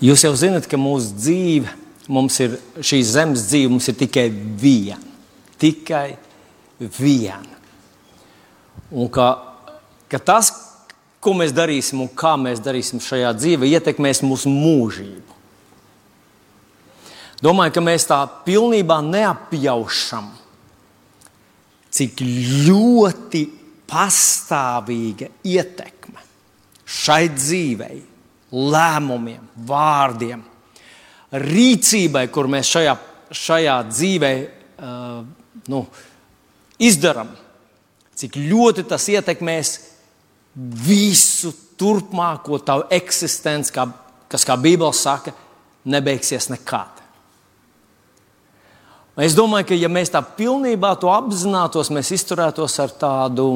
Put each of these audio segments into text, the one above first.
Jūs jau zinat, ka mūsu dzīve, mums ir šīs zemes dzīve, mums ir tikai viena. Tikai viena. Un ka, ka tas, ko mēs darīsim un kā mēs darīsim šajā dzīvē, ietekmēs mūsu mūžību. Domāju, ka mēs tā pilnībā neapjaušam, cik ļoti pastāvīga ietekme šai dzīvei lēmumiem, vārdiem, rīcībai, kur mēs šajā, šajā dzīvē uh, nu, izdarām, cik ļoti tas ietekmēs visu turpmāko tavu eksistenci, kā, kas, kā Bībele saka, nebeigsies nekad. Es domāju, ka ja mēs tā pilnībā to apzinātos, mēs izturētos ar tādu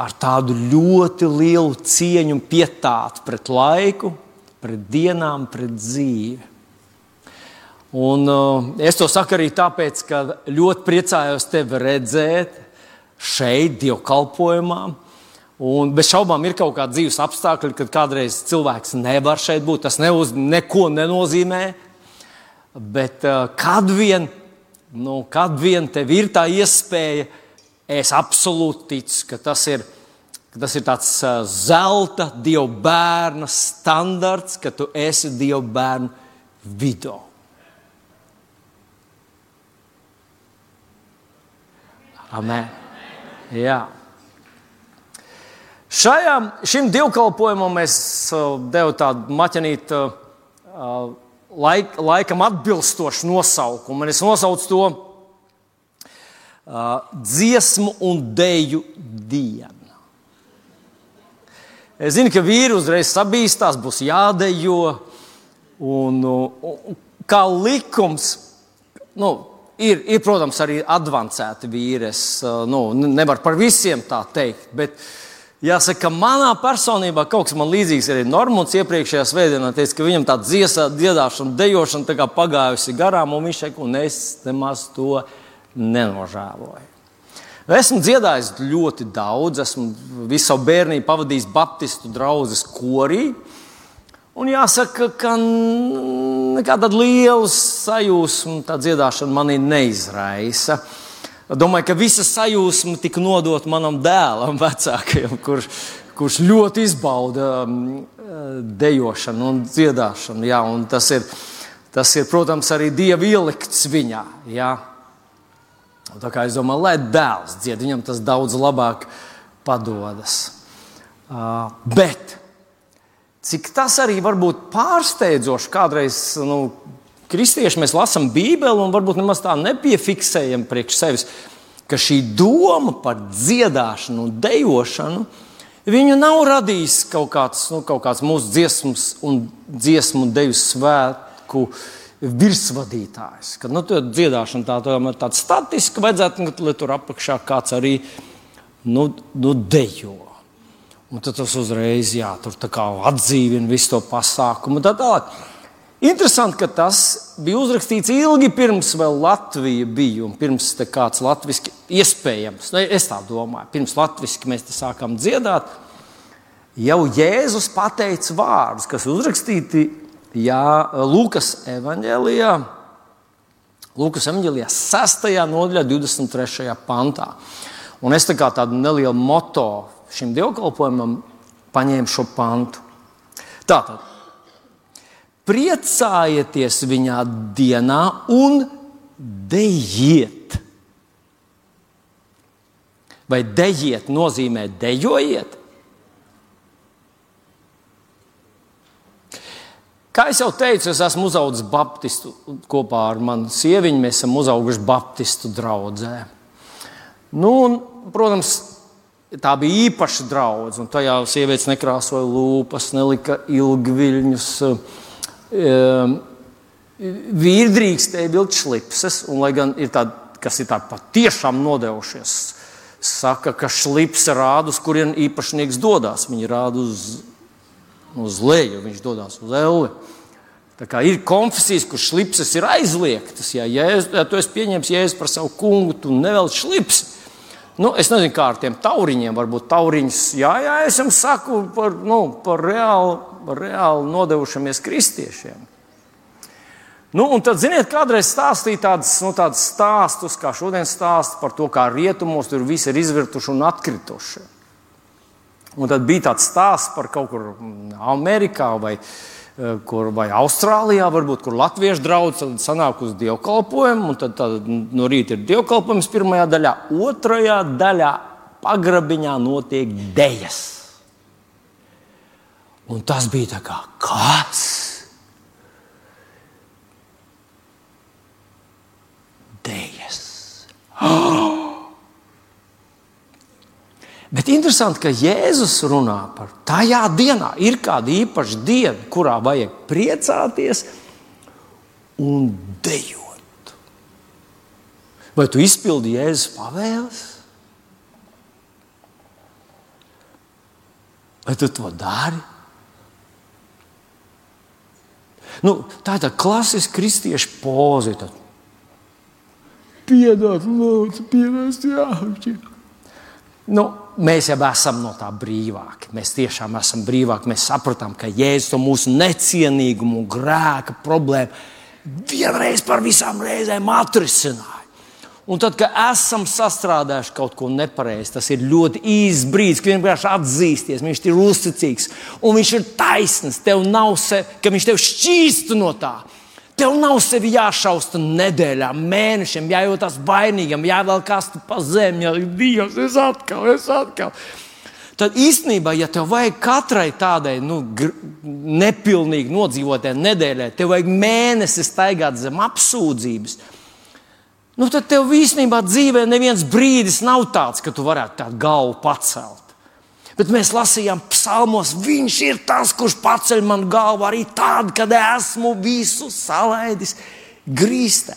ar tādu ļoti lielu cieņu un pietātu pret laiku, pret dienām, pret dzīvi. Un, uh, es to saku arī tāpēc, ka ļoti priecājos tevi redzēt šeit, dievkalpojumā. Un bez šaubām ir kaut kāda dzīves apstākļi, kad kādreiz cilvēks nevar šeit būt. Tas neuz, neko nenozīmē. Bet uh, kad vien, nu, kad vien tev ir tā iespēja, Es absolūti ticu, ka tas ir, ka tas ir tāds zelta dievu bērna standarts, ka tu esi dievu bērnu vidū. Amen. Jā. Šajā, šim divkalpojumam es devu tādu maķenītu, laik, laikam atbilstošu nosaukumu. Es nosaucu to uh, dziesmu un dēļu diena. Es zinu, ka vīri uzreiz sabīstās, būs jādejo. Un, un, kā likums, nu, ir, ir, protams, arī avansēti vīri. Es nu, nevaru par visiem tā teikt. Bet jāsaka, ka manā personībā kaut kas man līdzīgs arī Normons iepriekšējā svētdienā teica, ka viņam tā dziesā, dziedāšana, dejošana tā kā pagājusi garām, un viņš teica, un es nemaz to neesmu nenožēloju. Esmu dziedājis ļoti daudz, esmu visu savu bērnību pavadījis Baptistu draugu korī. Un jāsaka, ka nekāda liela sajūsma tā dziedāšana manī neizraisa. Domāju, ka visa sajūsma tika nodota manam dēlam, vecākajam, kurš, kurš ļoti izbauda um, dejošanu un dziedāšanu. Jā, un tas, ir, tas ir, protams, arī dieva ielikts viņā. Jā. Tā kā es domāju, lai dēls dzied, viņam tas daudz labāk padodas. Uh, bet cik tas arī var būt pārsteidzoši, kādreiz nu, kristieši mēs lasām Bībeli un varbūt nemaz tā nepiefiksējam priekš sevis, ka šī doma par dziedāšanu un dejošanu. Viņu nav radījis kaut kāds, nu, kaut kāds mūsu dziesmas un dziesmu un deju svētku uh, virsvadītājs. Kad nu, dziedāšana tā, tā tāda statiska, vajadzētu, lai tur apakšā kāds arī nu, nu, dejo. Un tad tas uzreiz jā, atdzīvina visu to pasākumu. Tā tālāk. Interesanti, ka tas bija uzrakstīts ilgi pirms Latvija bija un pirms kāds latviešu iespējams. Nu, es tā domāju, pirms latviešu mēs sākām dziedāt. Jau Jēzus pateica vārdus, kas uzrakstīti Jā, Lūkas evanģēlijā, Lūkas evanģēlijā 6. nodaļā, 23. pantā. Un es tā kā tādu nelielu moto šim dievkalpojumam paņēmu šo pantu. Tātad, priecājieties viņā dienā un dejiet. Vai dejiet nozīmē dejojiet? Kā jau teicu, es esmu uzaugusi Baptistu kopā ar manu sieviņu. Mēs esam uzauguši Baptistu draugā. Nu, un, protams, tā bija īpaša draudzene. Tajā sievietes nekrāsoja lūpas, nelika ilgviļņus. Ehm, vīri drīkstēja vilkt šlipses, un, lai gan ir tādi, kas ir tādi patiešām nodevušies, saka, ka šlipse rāda, uz kurien īpašnieks dodas. Viņi rāda uz uz leju, viņš dodas uz elli. Ir konfesijas, kur slipses ir aizliegtas. Ja, jēz, ja tu esi pieņēmis jēzu par savu kungu, tu nevelc slips. Nu, es nezinu, kā ar tiem tauriņiem. Varbūt tauriņus, jā, jā, es jums saku par, nu, par reālu reāli nodevušamies kristiešiem. Nu, un tad, ziniet, kādreiz stāstīja tādus nu, stāstus, kā šodien stāsta par to, kā rietumos tur viss ir izvirtuši un atkrituši. Un tad bija tāds stāsts par kaut kur Amerikā vai, eh, kur, vai Austrālijā, varbūt, kur latviešu draugs sanāk uz dievkalpojumu. Tad, tad no rīta ir dievkalpojums pirmajā daļā, otrajā daļā pagrabiņā notiek dejas. Un tas bija tā kā kas? Dejas. Oh! Bet interesanti, ka Jēzus runā par tajā dienā. Ir kāda īpaša diena, kurā vajag priecāties un dejot. Vai tu izpildi Jēzus pavēles? Vai tu to dari? Nu, tā ir tā klasiska kristiešu poza. Piedod, lūdzu, piedod, jā. Nu, mēs jau esam no tā brīvāki. Mēs tiešām esam brīvāki. Mēs sapratām, ka Jēzus to mūsu necienīgumu, grēka problēmu vienreiz par visām reizēm atrisināja. Un tad, kad esam sastrādājuši kaut ko nepareizi, tas ir ļoti īsts brīdis, kad vienkārši atzīsties, viņš ir uzticīgs un viņš ir taisnīgs. Tev nav se, ka viņš tev šķīstu no tā. Tev nav sevi jāšausta nedēļām, mēnešiem, jājūtas vainīgam, jāvēl kastu pa zemi, jau Dievs, es atkal, es atkal. Tad īstenībā, ja tev vajag katrai tādai nu, nepilnīgi nodzīvotai nedēļai, tev vajag mēnesi staigāt zem apsūdzības, nu, tad tev īstenībā dzīvē neviens brīdis nav tāds, ka tu varētu tādu galvu pacelt. Bet mēs lasījām psalmos, viņš ir tas, kurš paceļ man galvu arī tad, kad esmu visu salaidis grīstē.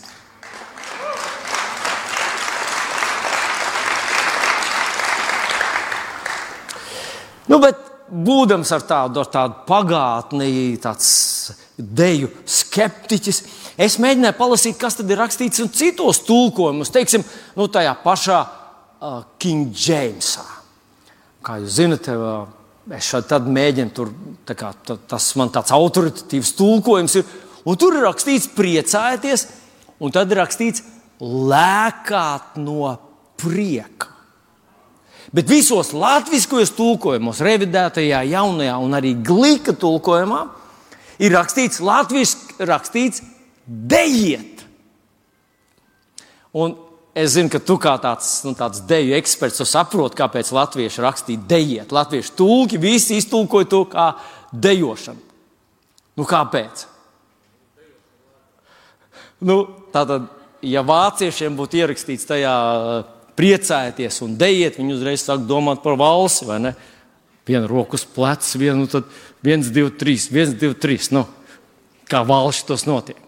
Nu, bet, būdams ar tādu, ar tādu pagātni, tāds deju skeptiķis, es mēģināju palasīt, kas tad ir rakstīts citos tulkojumos, teiksim, nu, tajā pašā uh, King Jamesā. Kā jūs zinat, es šādi mēģinu, tur, kā, tas man tāds autoritatīvs tulkojums ir. Un tur ir rakstīts, priecājieties, un tad ir rakstīts, lēkāt no prieka. Bet visos latviskajos tulkojumos, revidētajā, jaunajā un arī glīka tulkojumā, ir rakstīts, latviešu rakstīts, dejiet. Un Es zinu, ka tu kā tāds, nu, tāds deju eksperts saproti, kāpēc latvieši rakstīja dejiet. Latviešu tulki visi iztulkoja to kā dejošanu. Nu, kāpēc? Nu, tātad, ja vāciešiem būtu ierakstīts tajā priecājieties un dejiet, viņi uzreiz sāk domāt par valsi? Vienu roku uz pleca, vienu, tad viens, divi, trīs, viens, divi, trīs. Nu, kā valsts tos notiek.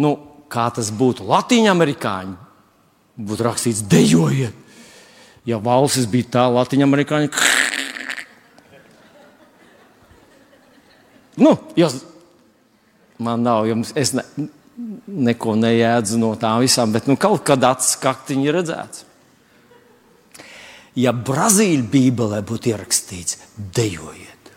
Nu, kā tas būtu Latvijas amerikāņu būtu rakstīts, dejojiet. Ja valsts bija tā, Latvijas amerikāņi. Nu, jūs, man nav, jums, es ne, neko nejēdzu no tām visām, bet nu, kaut kad acis kaktiņi redzēts. Ja Brazīļu bībelē būtu ierakstīts, dejojiet.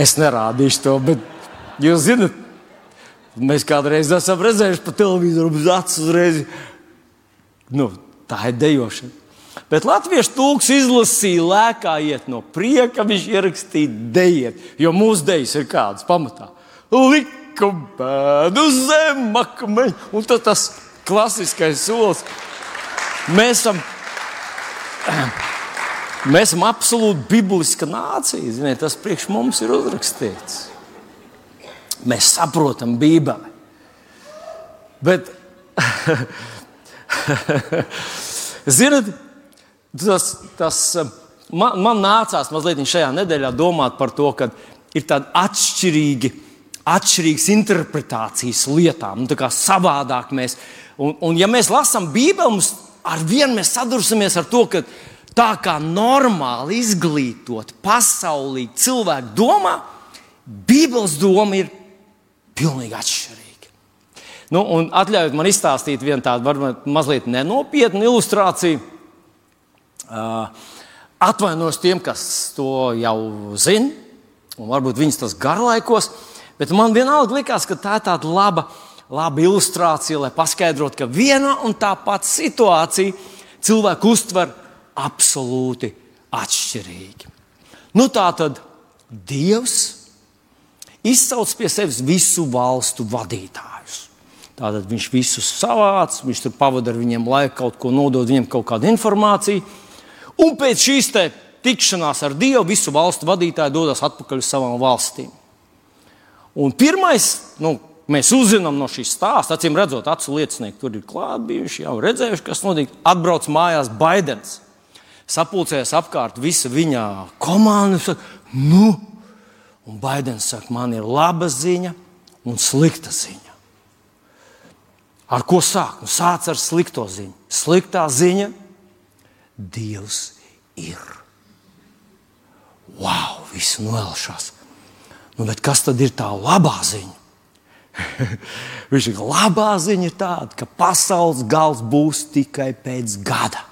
Es nerādīšu to, bet jūs zinat, Mēs kādreiz esam redzējuši pa televizoru uz acu uzreiz. Nu, tā ir dejošana. Bet latviešu tūks izlasīja, lēkājiet no prieka, viņš ierakstīja dejiet. Jo mūsu dejas ir kādas pamatā. Likuma pēdu zem akmeņa. Un tas, tas klasiskais solis. Mēs esam, mēs esam absolūti bibliska nācija. Ziniet, tas priekš mums ir uzrakstīts. Mēs saprotam Bībeli. Bet, zinot, tas, tas man, man nācās mazliet šajā nedēļā domāt par to, ka ir tādi atšķirīgi, atšķirīgas interpretācijas lietām, nu, kā savādāk mēs. Un, un ja mēs lasām Bībeli, mums ar vienu mēs sadursimies ar to, ka tā kā normāli izglītot pasaulīgi cilvēki domā, Bībeles doma ir Pilnīgi atšķirīgi. Nu, atļaujiet man izstāstīt vienu tādu varbūt mazliet nenopietnu ilustrāciju. Uh, Atvainojos tiem, kas to jau zina, un varbūt viņas tas garlaikos, bet man vienalga likās, ka tā ir tāda laba, laba ilustrācija, lai paskaidrotu, ka viena un tā pati situācija cilvēku uztver absolūti atšķirīgi. Nu, tā tad Dievs izsauc pie sevis visu valstu vadītājus. Tātad viņš visus savāc, viņš tur pavadīja viņiem laiku, kaut ko nodod viņiem, kaut kādu informāciju. Un pēc šīs tikšanās ar Dievu visu valstu vadītāji dodas atpakaļ uz savām valstīm. Un pirmais, nu, mēs uzzinām no šīs stāsta, acīm redzot, acu liecinieki tur ir klāti bijuši, jau redzējuši, kas notika. Atbrauc mājās Baidens. Sapulcējās apkārt visa viņa komanda. Nu, Un Baidens saka, man ir laba ziņa un slikta ziņa. Ar ko sākt? Nu, sāc ar slikto ziņu. Sliktā ziņa - Dievs ir. Wow, viss noelšās. Nu, kas tad ir tā labā ziņa? Viņš ir labā ziņa tāda, ka pasaules gals būs tikai pēc gada.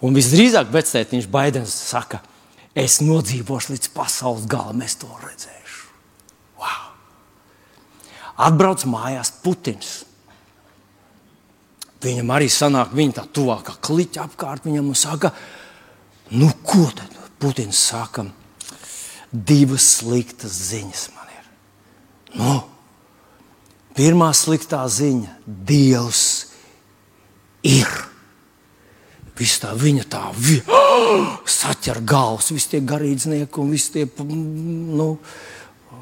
Un visdrīzāk pēctētiņš Baidens saka, Es nodzīvošu līdz pasaules galam, es to redzēšu. Wow. Atbrauc mājās Putins. Viņam arī sanāk, viņa tā tuvākā kliķa apkārt viņam un saka, nu ko tad? Putins saka, divas sliktas ziņas man ir. Nu, pirmā sliktā ziņa - Dievs ir. Viss tā viņa tā vi, oh, saķer galvas, visi tie garīdznieki un visi tie nu,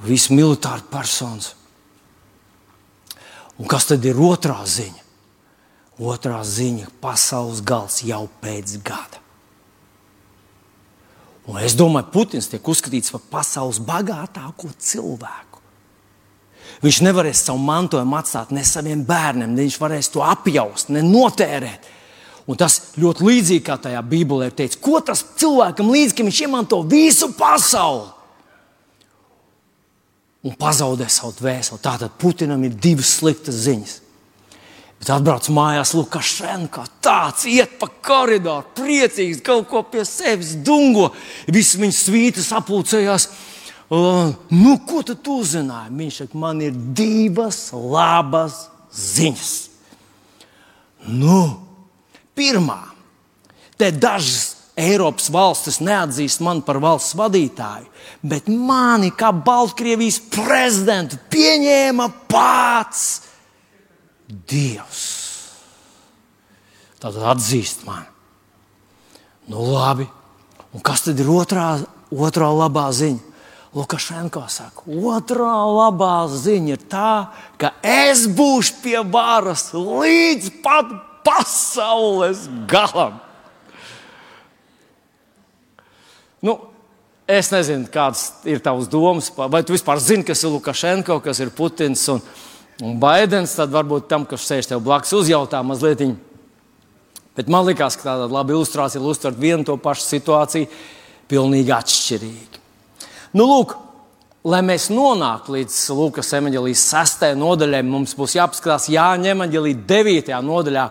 visi militāri personas. Un kas tad ir otrā ziņa? Otrā ziņa - pasaules gals jau pēc gada. Un es domāju, Putins tiek uzskatīts par pasaules bagātāko cilvēku. Viņš nevarēs savu mantojumu atstāt ne saviem bērniem, ne viņš varēs to apjaust, ne notērēt. Un tas ļoti līdzīgi kā tajā Bībelē ir teikts, ko tas cilvēkam līdz, ka viņš iemanto visu pasauli un pazaudē savu dvēseli. Tātad Putinam ir divas sliktas ziņas. Bet atbrauc mājās Lukašenko, tāds iet pa koridoru, priecīgs, kaut ko pie sevis dungo. Visas viņas svītas apulcējās. Uh, nu, ko tu uzzināji? Viņš saka, man ir divas labas ziņas. Nu, Pirmā, te dažas Eiropas valstis neatzīst mani par valsts vadītāju, bet mani kā Baltkrievijas prezidentu pieņēma pats Dievs. Tad atzīst mani. Nu, labi. Un kas tad ir otrā, otrā labā ziņa? Lukašenko saka, otrā labā ziņa ir tā, ka es būšu pie varas līdz pat pasaules galam. Nu, es nezinu, kādas ir tavas domas, vai tu vispār zini, kas ir Lukašenko, kas ir Putins un, un Baidens. Tad varbūt tam, kas sēž tev blakus, uzjautā mazliet. Bet man liekas, ka tāda laba ilustrācija ir uztvert vienu to pašu situāciju pilnīgi atšķirīgi. Nu, lūk, lai mēs nonāktu līdz Lūkas evanģēlijas 6. nodaļai, mums būs jāpaskatās Jāņa evanģēlijas 9. nodaļā.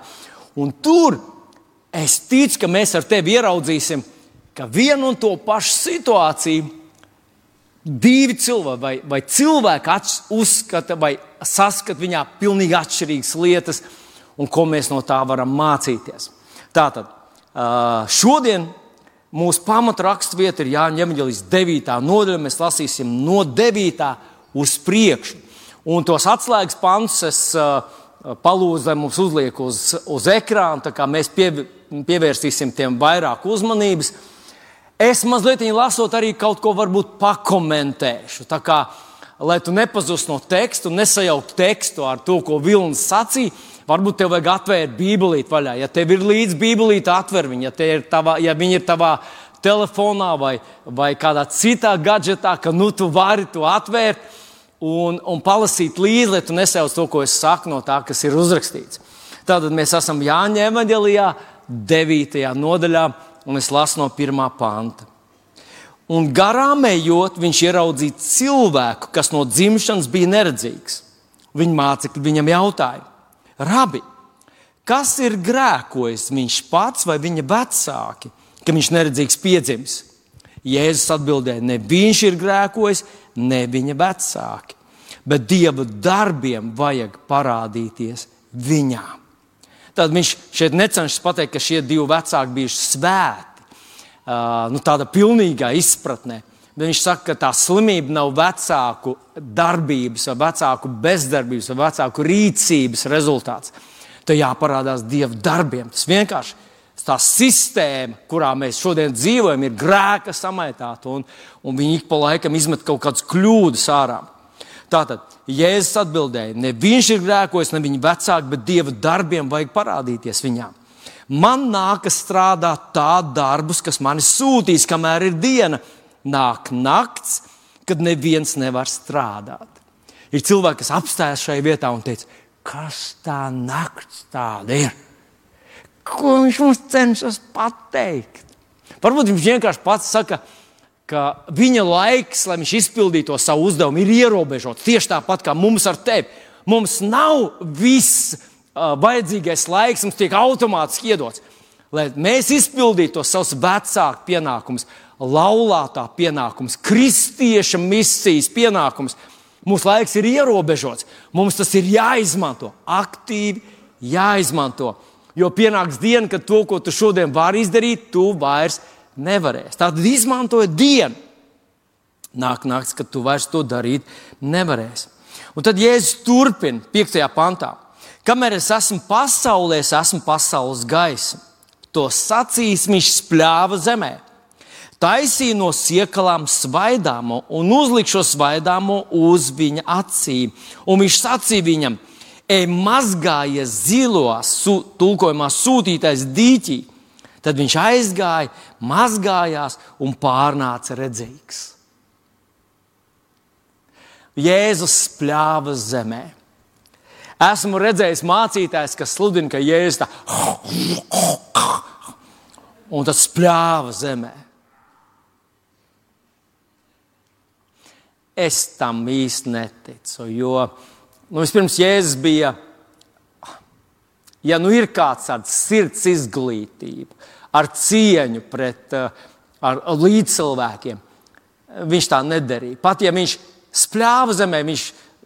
Un tur es ticu, ka mēs ar tevi ieraudzīsim, ka vienu un to pašu situāciju divi cilvēki vai, vai cilvēki uzskata vai saskata viņā pilnīgi atšķirīgas lietas, un ko mēs no tā varam mācīties. Tātad šodien mūsu pamatraksturvieta ir Jāņa Evanģelijas 9. nodaļa. Mēs lasīsim no 9. uz priekšu. Un tos atslēgas pantus es uh, palūdzu, lai mums uzliek uz, uz ekrāna, tā kā mēs pie, pievērsīsim tiem vairāk uzmanības. Es mazliet lasot, arī kaut ko varbūt pakomentēšu. Kā, lai tu nepazustu no teksta un nesajauktu tekstu ar to, ko Vilnis sacīja, varbūt tev vajag atvērt Bībelīti vaļā. Ja tev ir līdzi Bībelīte, atver viņu. Ja, ir tavā, ja viņi ir tavā telefonā vai, vai kādā citā gadgetā, ka nu, tu vari to atvērt un, un palasīt līdzi, lai tu nesauc to, ko es saku no tā, kas ir uzrakstīts. Tātad mēs esam Jāņa evanģēlijā, 9. nodaļā, un es lasu no 1. panta. Un garām ejot, viņš ieraudzīja cilvēku, kas no dzimšanas bija neredzīgs. Viņa mācekļi viņam jautāja, Rabi, kas ir grēkojis viņš pats vai viņa vecāki, ka viņš neredzīgs piedzimis. Jēzus atbildēja, ne viņš ir grēkojis, ne viņa vecāki, bet Dieva darbiem vajag parādīties viņā. Tad viņš šeit necenšas pateikt, ka šie divi vecāki bijuši svēti, uh, nu, tādā pilnīgā izpratnē. Viņš saka, ka tā slimība nav vecāku darbības, vecāku bezdarbības, vecāku rīcības rezultāts. Tad jāparādās Dieva darbiem. Tas vienkārši tā sistēma, kurā mēs šodien dzīvojam, ir grēka samaitāta, un, un viņi ik pa laikam izmet kaut kādas kļūdas ārā. Tātad Jēzus atbildēja, ne viņš ir grēkojis, ne viņa vecāki, bet Dieva darbiem vajag parādīties viņām. Man nākas strādāt tādu darbus, kas mani sūtīs, kamēr ir diena. Nāk nakts, kad neviens nevar strādāt. Ir cilvēki, kas apstājas šajā vietā un teica, kas tā nakts tāda ir? Ko viņš mums cenšas pateikt? Varbūt viņš vienkārši pats saka, ka viņa laiks, lai viņš izpildītu to savu uzdevumu, ir ierobežots. Tieši tāpat kā mums ar tevi. Mums nav viss uh, vajadzīgais laiks, mums tiek automātiski iedots. Lai mēs izpildītu tos savus vecāku pienākumus, laulātā pienākumus, kristieša misijas pienākumus. Mūsu laiks ir ierobežots. Mums tas ir jāizmanto, aktīvi jāizmanto. Jo pienāks diena, kad to, ko tu šodien vari izdarīt, tu vairs nevarēsi. Tātad izmantojiet dienu. Nāk naktis, kad tu vairs to darīt nevarēsi. Un tad Jēzus turpina 5. pantā. Kamēr es esmu pasaulē, es esmu pasaules gaisma. To sacīs viņš spļāva zemē. Taisīja no siekalām svaidāmo un uzlikšu svaidāmo uz viņa acīm. Un viņš sacīja viņam, ej mazgājies zilā, su, tulkojumā sūtītais dīķī. Tad viņš aizgāja, mazgājās un pārnāca redzīgs. Jēzus spļāva zemē. Esmu redzējis mācītājs, kas sludina, ka Jēzus tā un tas spļāva zemē. Es tam īsti neticu, jo Nu, vispirms Jēzus bija, ja nu ir kāds tāds sirds izglītība, ar cieņu pret eh, ar līdzcilvēkiem, viņš tā nedarīja. Pat ja viņš spļāva zemē, viņš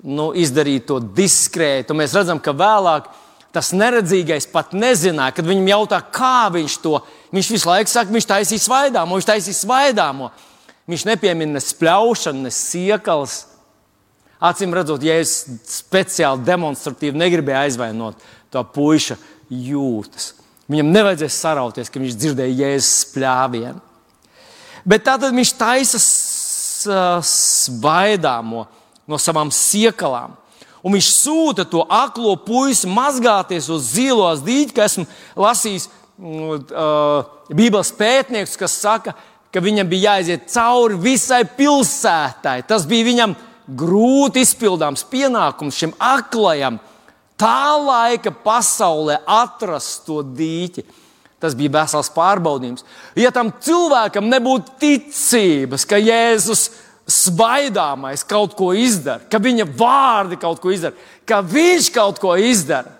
nu, izdarīja to diskrēti. Mēs redzam, ka vēlāk tas neredzīgais pat nezināja, kad viņam jautā, kā viņš to. Viņš visu laiku saka, viņš taisīs svaidāmo, viņš taisīs svaidāmo. Viņš nepiemina ne spļaušanu, ne siekalas. Acīm redzot, ja es speciāli demonstratīvi negribēju aizvainot to puika jūtas. Viņam nevajadzēs sarauties, ka viņš dzirdēja jēzus spļāvienu. Bet tātad viņš taisa svaidāmo no savām siekalām. Un viņš sūta to aklo puisi mazgāties uz zilos dīķi, ka esmu lasījis uh, Bībeles pētnieks, kas saka, ka viņam bija jāiziet cauri visai pilsētai. Tas bija viņam grūti izpildāms pienākums šim aklajam, tā laika pasaulē atrast to dīķi. Tas bija vesels pārbaudījums. Ja tam cilvēkam nebūtu ticības, ka Jēzus svaidāmais kaut ko izdara, ka viņa vārdi kaut ko izdara, ka viņš kaut ko izdara,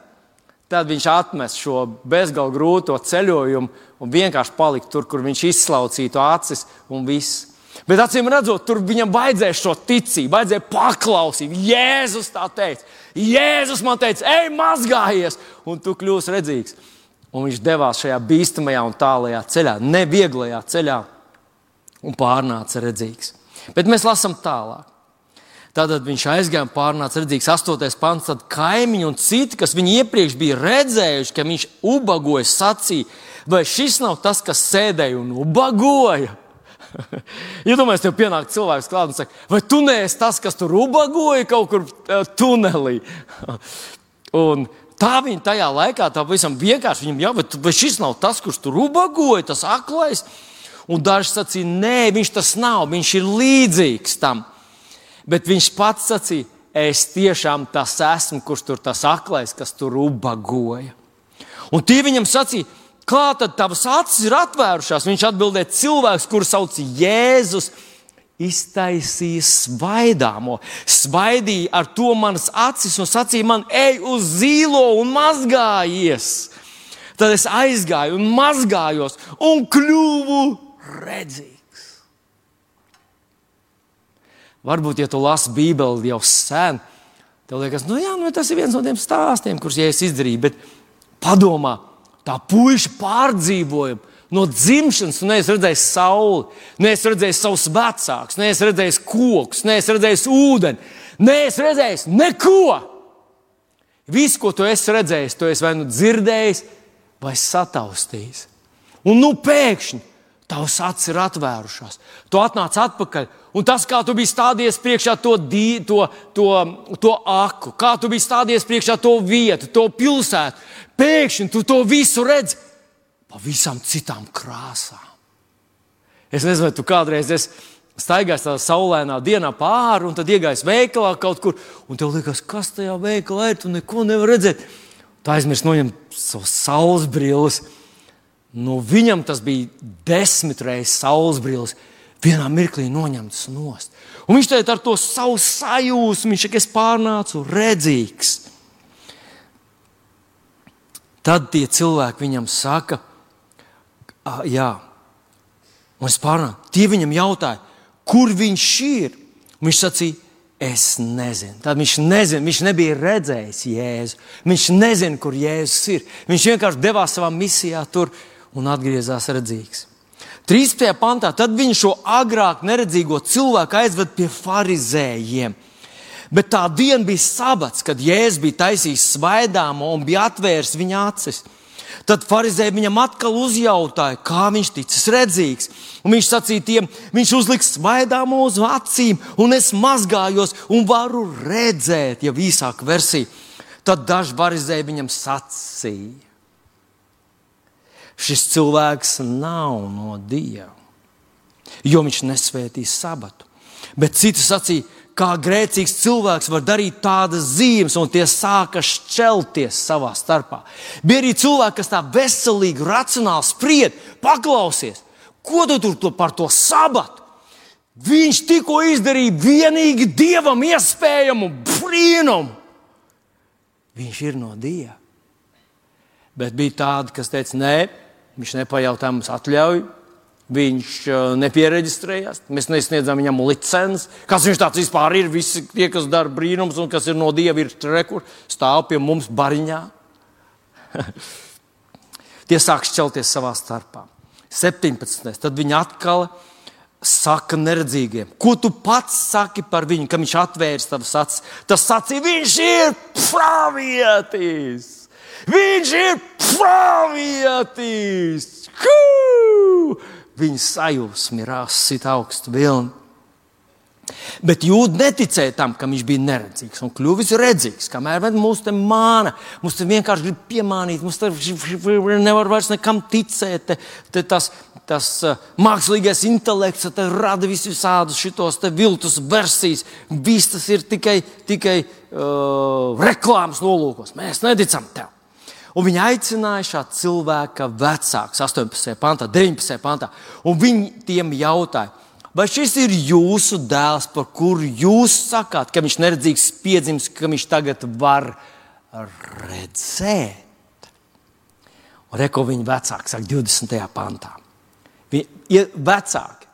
tad viņš atmes šo bezgalīgi grūto ceļojumu un vienkārši palika tur, kur viņš izslaucītu acis un viss. Bet acīm redzot, tur viņam vajadzēja šo ticību, vajadzēja paklausīt. Jēzus tā teica. Jēzus man teica, ej, mazgājies, un tu kļūsi redzīgs. Un viņš devās šajā bīstamajā un tālajā ceļā, nevieglajā ceļā, un pārnāca redzīgs. Bet mēs lasām tālāk. Tad viņš aizgāja un pārnāca redzīgs. 8. pants. Tad kaimiņi un citi, kas viņu iepriekš bija redzējuši, ka viņš ubagoja, sacīja, vai šis nav tas, kas sēdēja un ubagoja? Iedomājieties, ja tev pienāk cilvēks klāt un saka, vai tu neesi tas, kas tur ubagoja kaut kur uh, tunelī? un tā viņa tajā laikā tā pavisam vienkārši viņam jau, vai šis nav tas, kurš tur ubagoja, tas aklais? Un daži sacīja, nē, viņš tas nav, viņš ir līdzīgs tam. Bet viņš pats sacīja, es tiešām tas esmu, kurš tur tas aklais, kas tur ubagoja. Un tie viņam sacīja, Kā tad tavas acis ir atvērušās? Viņš atbildēja, cilvēks, kuru sauc Jēzus, iztaisīja svaidāmo, svaidīja ar to manas acis un sacīja man, ej uz zīlo un mazgājies. Tad es aizgāju un mazgājos un kļuvu redzīgs. Varbūt, ja tu lasi Bībeli jau sen, tev liekas, nu jā, nu, tas ir viens no tiem stāstiem, kurus ja es izdarīju. Bet padomā, tā puiša pārdzīvojuma no dzimšanas, tu neesi redzējis sauli, neesi redzējis savus vecākus, neesi redzējis kokus, neesi redzējis ūdeni, neesi redzējis neko. Viss, ko tu esi redzējis, tu esi vai nu dzirdējis, vai sataustījis. Un nu pēkšņi tavs acis ir atvērušās. Tu atnāc atpakaļ, un tas, kā tu biji stādies priekšā to, dī, to, to, to aku, kā tu biji stādies priekšā to vietu, to pilsētu, pēkšņi tu to visu redzi pavisam citām krāsām. Es nezinu, vai tu kādreiz esi staigājis tādā saulainā dienā pāri, un tad iegājis veikalā kaut kur, un tev liekas, kas tajā veikalā ir, tu neko nevari redzēt. Tā aizmirst noņemt savus saules brilles. Nu, viņam tas bija desmit reizes saules brilles. Vienā mirklī noņemtas nost. Un viņš teica, ar to savu sajūsmu, viņš ir pārnācis redzīgs. Tad tie cilvēki viņam saka, jā, un es pārnācu. Tie viņam jautāja, kur viņš ir. Viņš sacīja, es nezinu. Tad viņš nezina, viņš nebija redzējis Jēzu. Viņš nezina, kur Jēzus ir. Viņš vienkārši devās savā misijā tur un atgriezās redzīgs. 13. pantā tad viņš šo agrāk neredzīgo cilvēku aizved pie farizējiem. Bet tā diena bija sabats, kad Jēzus bija taisījis svaidāmo un bija atvērs viņa acis. Tad farizēji viņam atkal uzjautāja, kā viņš ticis redzīgs. Un viņš sacīja tiem, viņš uzliks svaidāmo uz acīm, un es mazgājos un varu redzēt, ja īsāka versija. Tad daži farizēji viņam sacīja, šis cilvēks nav no Dieva, jo viņš nesvētīs sabatu. Bet citi sacīja, kā grēcīgs cilvēks var darīt tādas zīmes, un tie sāka šķelties savā starpā. Bija arī cilvēki, kas tā veselīgi, racionāli spried, paklausies, ko tu tur par to sabatu. Viņš tikko izdarīja vienīgi dievam iespējamu brīnumu. Viņš ir no dieva. Bet bija tādi, kas teica, nē, viņš nepajautā mums atļauju Viņš uh, nepiereģistrējās, mēs nesniedzām viņam licenci. Kas viņš tāds vispār ir? Visi tie, kas dara brīnums un kas ir no dieva, ir rekur, stāv pie mums bariņā. tie sāk šķelties savā starpā. 17. Tad viņi atkal saka neredzīgiem, ko tu pats saki par viņu, ka viņš atvērs tavas acis. Tas sacīja, viņš ir pravietis! Viņš ir pravietis! Kū! viņa sajūsmi rāsīt augstu vilni. Bet jūda neticēja tam, ka viņš bija neredzīgs un kļuvis redzīgs. Kamēr mūsu te māna, mums te vienkārši grib piemānīt, mums te nevar vairs nekam ticēt. Te, te tas, tas uh, mākslīgais intelekts te rada visādus šitos viltus versijas. Viss tas ir tikai, tikai uh, reklāmas nolūkos. Mēs neticam tev. Un viņi aicināja šā cilvēka vecāks, 18. pantā, 19. pantā. Un viņi tiem jautāja, vai šis ir jūsu dēls, par kuru jūs sakāt, ka viņš neredzīgs piedzimis, ka viņš tagad var redzēt? Un reko viņa vecāki saka 20. pantā. Viņi ir vecāki.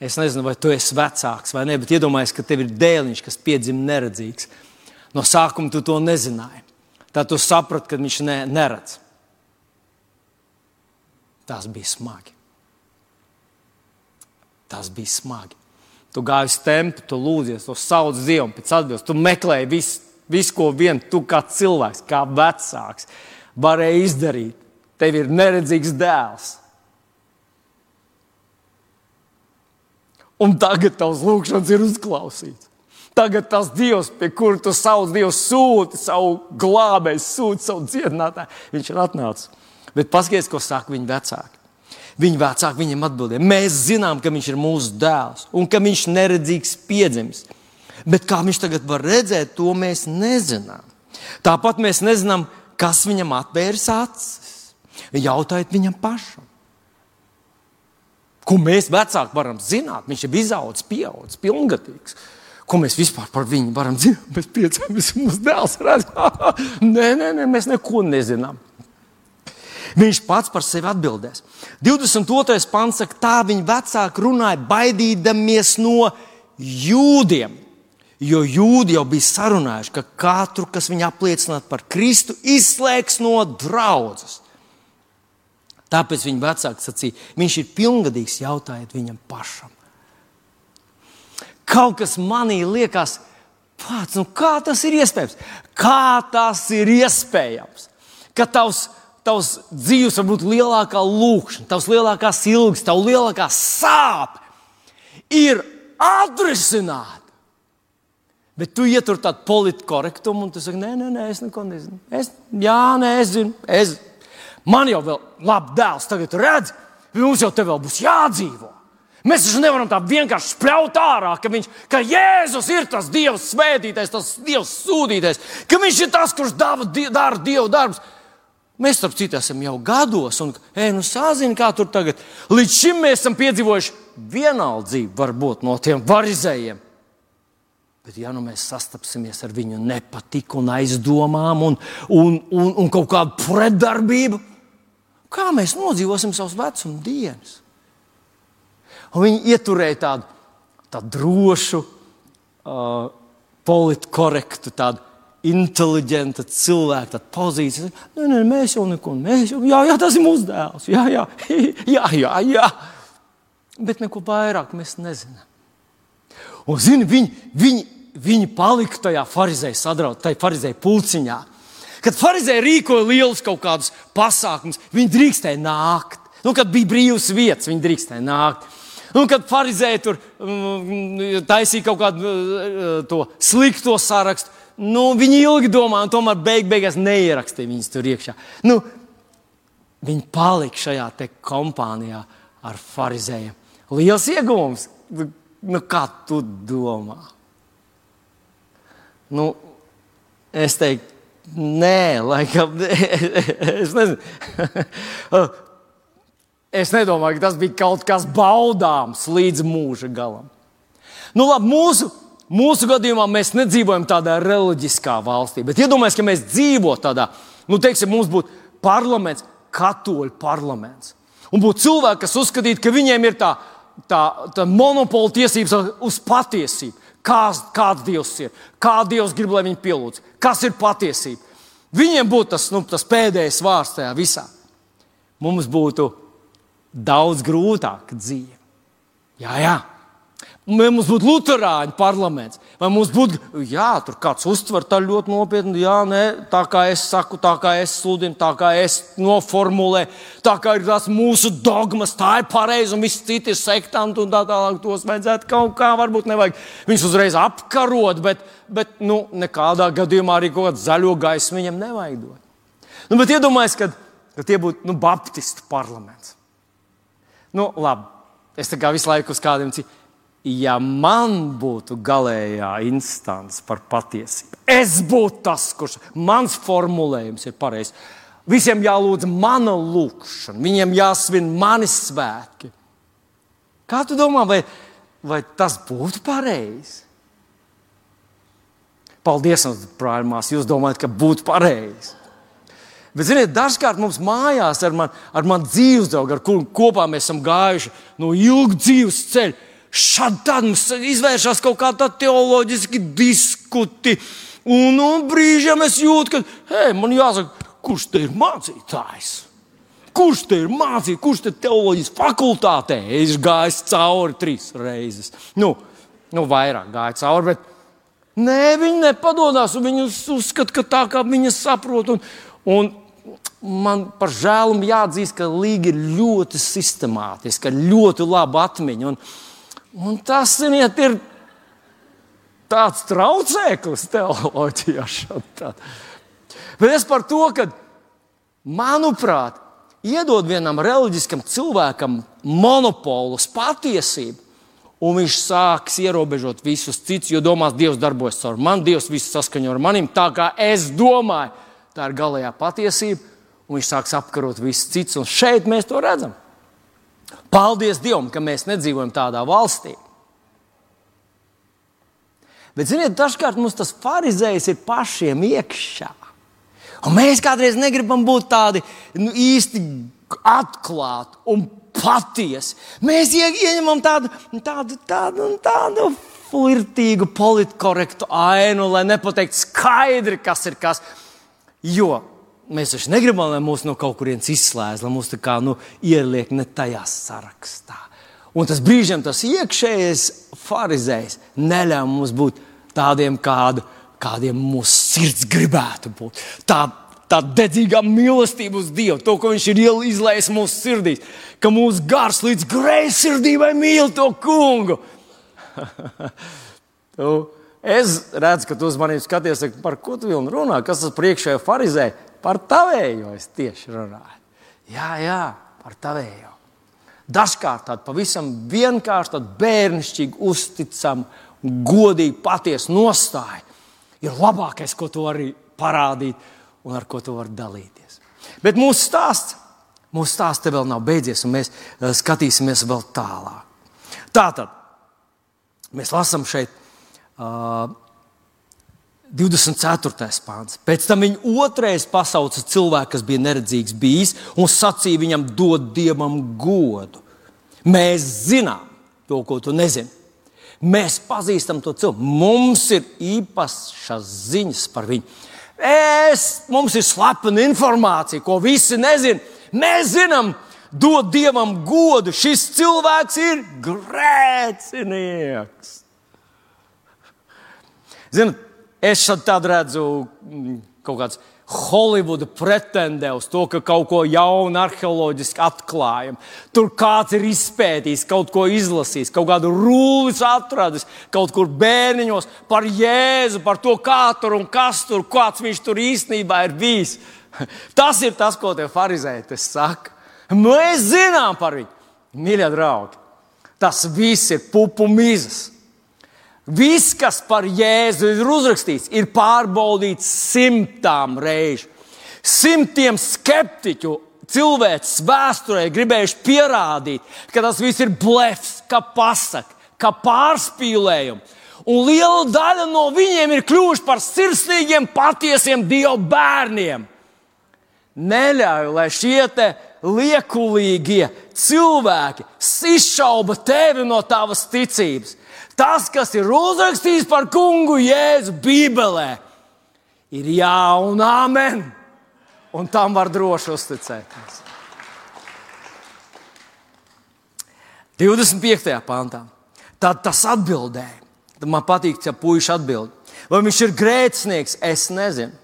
Es nezinu, vai tu esi vecāks vai nē, bet iedomājies, ka tev ir dēliņš, kas piedzima neredzīgs. No sākuma tu to nezināji. Tad tu saprati, ka viņš ne, neredz. Tas bija smagi. Tas bija smagi. Tu gāji uz templi, tu lūdzies, tu sauc Dievu pēc atbildības. Tu meklēji visu, vis, ko vien tu kā cilvēks, kā vecāks, varēji izdarīt. Tev ir neredzīgs dēls. Un tagad tavs lūgšanas ir uzklausīts. Tagad tas Dievs, pie kura tu sauc, Dievs sūti savu glābēju, sūti savu dziedinātāju, viņš ir atnācis. Bet paskatieties, ko saka viņa vecāki. Viņa vecāki viņam atbildēja, mēs zinām, ka viņš ir mūsu dēls un ka viņš ir neredzīgs piedzimis. Bet kā viņš tagad var redzēt, to mēs nezinām. Tāpat mēs nezinām, kas viņam atvērs acis. Jautājiet viņam pašam. Ko mēs vecāki varam zināt? Viņš ir izaudzis, pieaudzis, pilngadīgs. Ko mēs vispār par viņu varam zināt? Mēs piecām, mūsu dēls redz. nē, nē, nē, mēs neko nezinām. Viņš pats par sevi atbildēs. 22. pants saka, tā viņa vecāki runāja, baidīdamies no jūdiem. Jo jūdi jau bija sarunājuši, ka katru, kas viņu apliecinātu par Kristu, izslēgs no draudzes. Tāpēc viņa vecāki sacīja, viņš ir pilngadīgs, jautājiet viņam pašam. Kaut kas manī liekas, pats, nu kā tas ir iespējams? Kā tas ir iespējams? Ka tavs, tavs dzīves var būt lielākā lūkšana, tavs lielākās ilgas, tavs lielākā sāpe ir atrisināta. Bet tu ietur tādu politkorektumu, un tu saki, nē, nē, nē es neko nezinu. Es, jā, nē, es zinu. Es, man jau vēl labi dēls, tagad redz, mums jau te vēl būs jādzīvo. Mēs taču nevaram tā vienkārši spļaut ārā, ka, viņš, ka Jēzus ir tas Dievs svētītais, tas Dievs sūdītais, ka Viņš ir tas, kurš dava, dara Dieva darbus. Mēs, starp citu, esam jau gados, un ej, nu, sāzini, kā tur tagad. Līdz šim mēs esam piedzīvojuši vienaldzību, varbūt no tiem varizējiem. Bet, ja nu mēs sastapsimies ar viņu nepatiku, un aizdomām un, un, un, un kaut kādu pretdarbību, kā mēs nodzīvosim savus vecuma dienas? Un viņi ieturēja tādu, tādu drošu, uh, politkorektu, tādu inteliģentu cilvēku, tādu pozīciju. Nē, nē, mēs jau neko, jau, jā, jā, tas ir mūsu dēls. Jā, jā, jā, jā, jā. Bet neko vairāk mēs nezinām. Un, zini, viņi, viņi, viņi palika tajā farizēju sadraudzībā, tajā farizēju pulciņā. Kad farizēji rīkoja lielus kaut kādus pasākumus, viņi drīkstēja nākt. Nu, kad bija brīvs vietas, viņi drīkstēja nākt. Un kad farizēji tur um, taisīja kaut kādu uh, slikto sarakstu, nu, viņi ilgi domāja, un tomēr beig beigās neierakstīja viņus tur iekšā. Nu, viņi palika šajā kompānijā ar farizējiem. Liels iegūms! Nu, kā tu domā? Nu, es teiktu, nē, laikam, es nezinu. es nedomāju, ka tas bija kaut kas baudāms līdz mūža galam. Nu, labi, mūsu, mūsu gadījumā mēs nedzīvojam tādā reliģiskā valstī, bet iedomājieties, ka mēs dzīvotu tādā, nu, teiksim, mums būtu parlaments, katoļu parlaments. Un būtu cilvēki, kas uzskatītu, ka viņiem ir tā tā, tā monopola tiesības uz patiesību. Kā, kāds Dievs ir, kā Dievs grib, lai viņi pielūdz, kas ir patiesība. Viņiem būtu tas, nu, tas pēdējais vārds tajā visā. Mums būtu daudz grūtāka dzīve. Jā, jā. Vai mums būtu Lutāņu parlaments, vai mums būtu, jā, tur kāds uztver tā ļoti nopietni, jā, nē, tā kā es saku, tā kā es sludinu, tā kā es noformulēju, tā kā ir tās mūsu dogmas, tā ir pareizi, un viss citi ir sektanti, un tā tālāk tos vajadzētu kaut kā, varbūt nevajag viņus uzreiz apkarot, bet, bet nu, nekādā gadījumā arī kaut kādu zaļo gaismu viņam nevajag dot. Nu, bet iedomājieties, ka, ka tie būtu nu, Baptistu parlaments. Nu, labi, es tā kā visu laiku uz kādiem citiem ja man būtu galējā instance par patiesību, es būtu tas, kurš mans formulējums ir pareizs. Visiem jālūdz mana lūkšana, viņiem jāsvin mani svētki. Kā tu domā, vai, vai tas būtu pareizi? Paldies, brāļmās, jūs domājat, ka būtu pareizi. Bet, ziniet, dažkārt mums mājās ar mani man dzīves draugu, ar kuriem kopā mēs esam gājuši no ilga dzīves ceļa, Šādi mums izvēršas kaut kāda teoloģiski diskuti. Un, un brīžiem es jūtu, ka hei, man jāsaka, kurš te ir mācītājs? Kurš te ir mācītājs, kurš te teoloģijas fakultātē ir gājis cauri trīs reizes? Nu, nu vairāk gāja cauri, bet nē, viņi nepadodas. Viņi uzskata, ka tā kā viņi saprot. Un, un man par žēlumu jāatzīst, ka Līga ir ļoti sistemātiska, ļoti laba atmiņa. Un, Un tas, ziniet, ir tāds traucēklis teoloģijā. Bet es par to, ka, manuprāt, iedod vienam reliģiskam cilvēkam monopolu uz patiesību, un viņš sāks ierobežot visus citus, jo domās, Dievs darbojas caur mani, Dievs visu saskaņo ar manim, tā kā es domāju, tā ir galējā patiesība, un viņš sāks apkarot visus citus, un šeit mēs to redzam. Paldies Dievam, ka mēs nedzīvojam tādā valstī. Bet, ziniet, dažkārt mums tas farizējs ir pašiem iekšā. Un mēs kādreiz negribam būt tādi nu, īsti atklāti un patiesi. Mēs ieņemam tādu, tādu, tādu, tādu flirtīgu, politkorektu ainu, lai nepateiktu skaidri, kas ir kas. Jo mēs taču negribam, lai mūs no kaut kurienes izslēdz, lai mūs tā kā nu, ieliek ne tajā sarakstā. Un tas brīžiem tas iekšējais farizējs neļauj mums būt tādiem, kādu, kādiem mūsu sirds gribētu būt. Tā, tā dedzīgā mīlestība uz Dievu, to, ko Viņš ir izlaists mūsu sirdīs, ka mūsu gars līdz greizsirdībai mīl to kungu. tu, es redzu, ka tu uz maniem skaties, par ko tu runā, kas tas priekšējā farizē, par tavējo es tieši runāju. Jā, jā, par tavējo. Dažkārt tāda pavisam vienkārša, bērnišķīga, uzticama, godīga, patiesa nostāja ir labākais, ko tu vari parādīt un ar ko tu vari dalīties. Bet mūsu stāsts, mūsu stāsts te vēl nav beidzies, un mēs uh, skatīsimies vēl tālāk. Tātad mēs lasām šeit. Uh, 24. pāns. Pēc tam viņa otrais pasauca cilvēku, kas bija neredzīgs bijis, un sacīja viņam, dod dievam godu. Mēs zinām to, ko tu nezini. Mēs pazīstam to cilvēku. Mums ir īpašas ziņas par viņu. Es, mums ir slepena informācija, ko visi nezina. Mēs zinām, dod dievam godu. Šis cilvēks ir grēcinieks. Ziniet, Es tādu redzu, mm, kaut kāds Holivuda pretendē uz to, ka kaut ko jaunu arheoloģiski atklājam. Tur kāds ir izpētījis, kaut ko izlasījis, kaut kādu rūlis atradis, kaut kur bērniņos par Jēzu, par to, kā tur un kas tur, kāds viņš tur īstenībā ir bijis. Tas ir tas, ko tie farizēji saka. Mēs zinām par viņu, mīļie draugi. Tas viss ir pupu mizas. Viss, kas par Jēzu ir uzrakstīts, ir pārbaudīts simtām reižu. Simtiem skeptiķu cilvēks vēsturē gribējuši pierādīt, ka tas viss ir blefs, kā pasaka, kā pārspīlējums. Un liela daļa no viņiem ir kļuvuši par sirsnīgiem, patiesiem dievu bērniem. Neļauj, lai šie liekulīgie cilvēki izšauba tevi no tavas ticības. Tas, kas ir uzrakstīts par kungu Jēzu Bībelē, ir jā un amen. Un tam var droši uzticēties. 25. pantā. Tad tas atbildēja. Tad man patīk, ja puisis atbild. Vai viņš ir grēcinieks, es nezinu.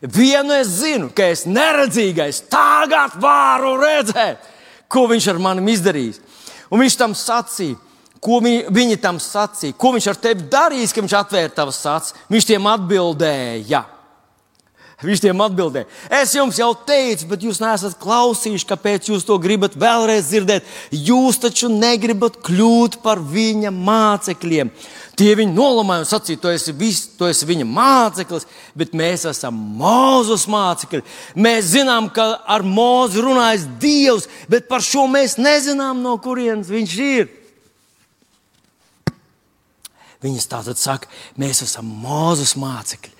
Vienu es zinu, ka es neredzīgais tagad varu redzēt, ko viņš ar mani izdarījis. Un viņš tam sacīja, Ko viņi, viņi tam sacīja? Ko viņš ar tevi darīs, ka viņš atvēra tavas acis? Viņš tiem atbildēja. Viņš tiem atbildēja. Es jums jau teicu, bet jūs neesat klausījuši, kāpēc jūs to gribat vēlreiz dzirdēt. Jūs taču negribat kļūt par viņa mācekļiem. Tie viņu nolamāja un sacīja, tu esi, vis, tu esi viņa māceklis, bet mēs esam mūzus mācekļi. Mēs zinām, ka ar mūzu runājas Dievs, bet par šo mēs nezinām, no kurienes viņš ir. Viņas tātad saka, mēs esam mūzus mācekļi.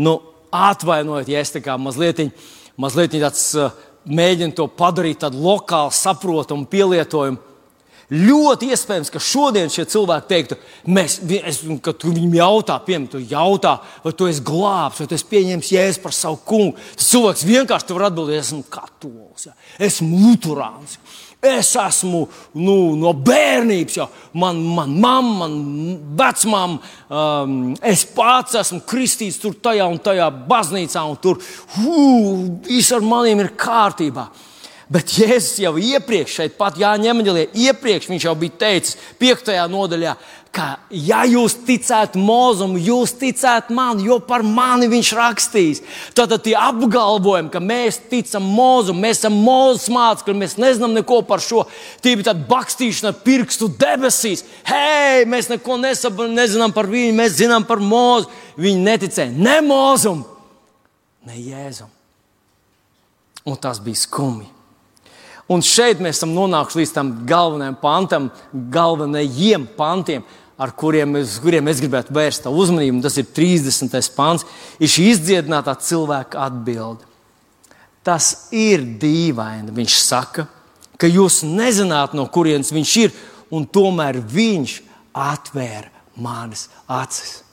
Nu, atvainojiet, ja es tā kā mazliet, mazliet tāds, uh, mēģinu to padarīt tādu lokālu, saprotamu pielietojumu. Ļoti iespējams, ka šodien šie cilvēki teiktu, mēs, es, kad viņam jautā, piemēram, tu jautā, vai tu esi glābs, vai tu esi pieņēmis jēzu par savu kungu. Tas cilvēks vienkārši var atbildēt, esmu katolis, ja. esmu luterāns. Es esmu nu, no bērnības, jau man, man mamma, man vecmāma, um, es pats esmu kristīts tur, tajā un tajā baznīcā, un tur viss ar maniem ir kārtībā. Bet Jēzus jau iepriekš, šeit pat Jāņa Emeļģelē, iepriekš viņš jau bija teicis, 5. nodaļā, ka, ja jūs ticētu mūzum, jūs ticētu man, jo par mani viņš rakstīs. Tad tie apgalvojumi, ka mēs ticam mūzum, mēs esam mūzes mācekļi, mēs nezinām neko par šo, tie bija tāda bakstīšana pirkstu debesīs. Hei, mēs neko nesab, nezinām par viņu, mēs zinām par mūzu. Viņi neticēja ne mūzum, ne jēzum. Un tas bija skumji. Un šeit mēs esam nonākuši līdz tam galvenajam pantam, galvenajiem pantiem. ar kuriem, uz kuriem es gribētu vērst tā uzmanību, tas ir 30. pāns, ir šī izdziedinātā cilvēka atbilde. Tas ir dīvaini, viņš saka, ka jūs nezināt, no kurienes viņš ir, un tomēr viņš atvēra manas acis.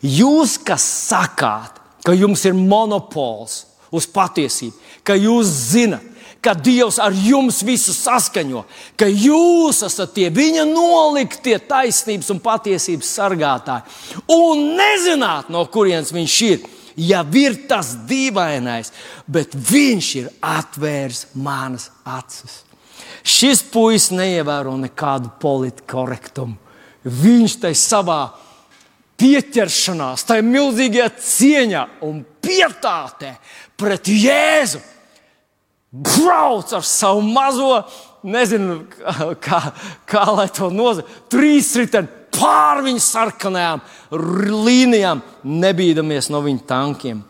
Jūs, kas sakāt, ka jums ir monopols uz patiesību, ka jūs zinat, ka Dievs ar jums visu saskaņo, ka jūs esat tie viņa noliktie taisnības un patiesības sargātāji un nezināt, no kurienes viņš ir. Ja ir tas dīvainais, bet viņš ir atvērs manas acis. Šis puisis neievēro nekādu politiku korektumu. Viņš tai savā pieķeršanās, tajā milzīgajā cieņā un pietātē pret Jēzu brauc ar savu mazo, nezinu, kā, kā lai to nozīmē, trīs riteni pār viņu sarkanajām līnijām, nebīdamies no viņa tankiem.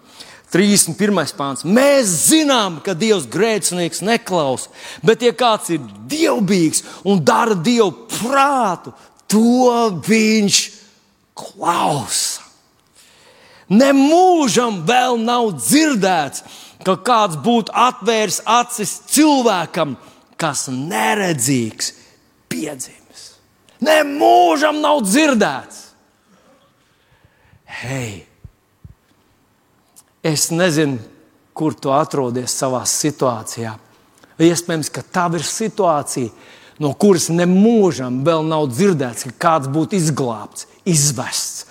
31. pāns. Mēs zinām, ka Dievs grēcinieks neklausa, bet, ja kāds ir dievbijīgs un dara dievu prātu, to viņš klausa. Nemūžam vēl nav dzirdēts, ka kāds būtu atvērs acis cilvēkam, kas neredzīgs, piedzimis. Nemūžam nav dzirdēts. Hei, es nezinu, kur tu atrodies savā situācijā. Iespējams, ka tā ir situācija, no kuras nemūžam vēl nav dzirdēts, ka kāds būtu izglābts, izvests,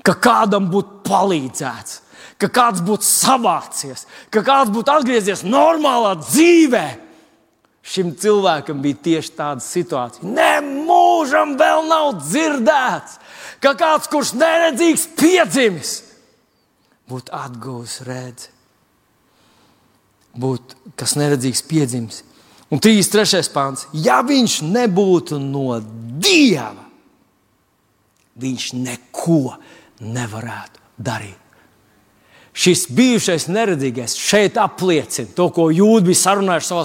ka kādam būtu palīdzēts ka kāds būtu savācies, ka kāds būtu atgriezies normālā dzīvē. Šim cilvēkam bija tieši tāda situācija. Nemūžam vēl nav dzirdēts, ka kāds, kurš neredzīgs, piedzimis, būtu atguvis redzi. Būtu kas neredzīgs, piedzimis. Un 33. pāns. Ja viņš nebūtu no dieva, viņš neko nevarētu darīt. Šis bijušais neredzīgais šeit apliecina to, ko jūdzi bija sarunājuši savā.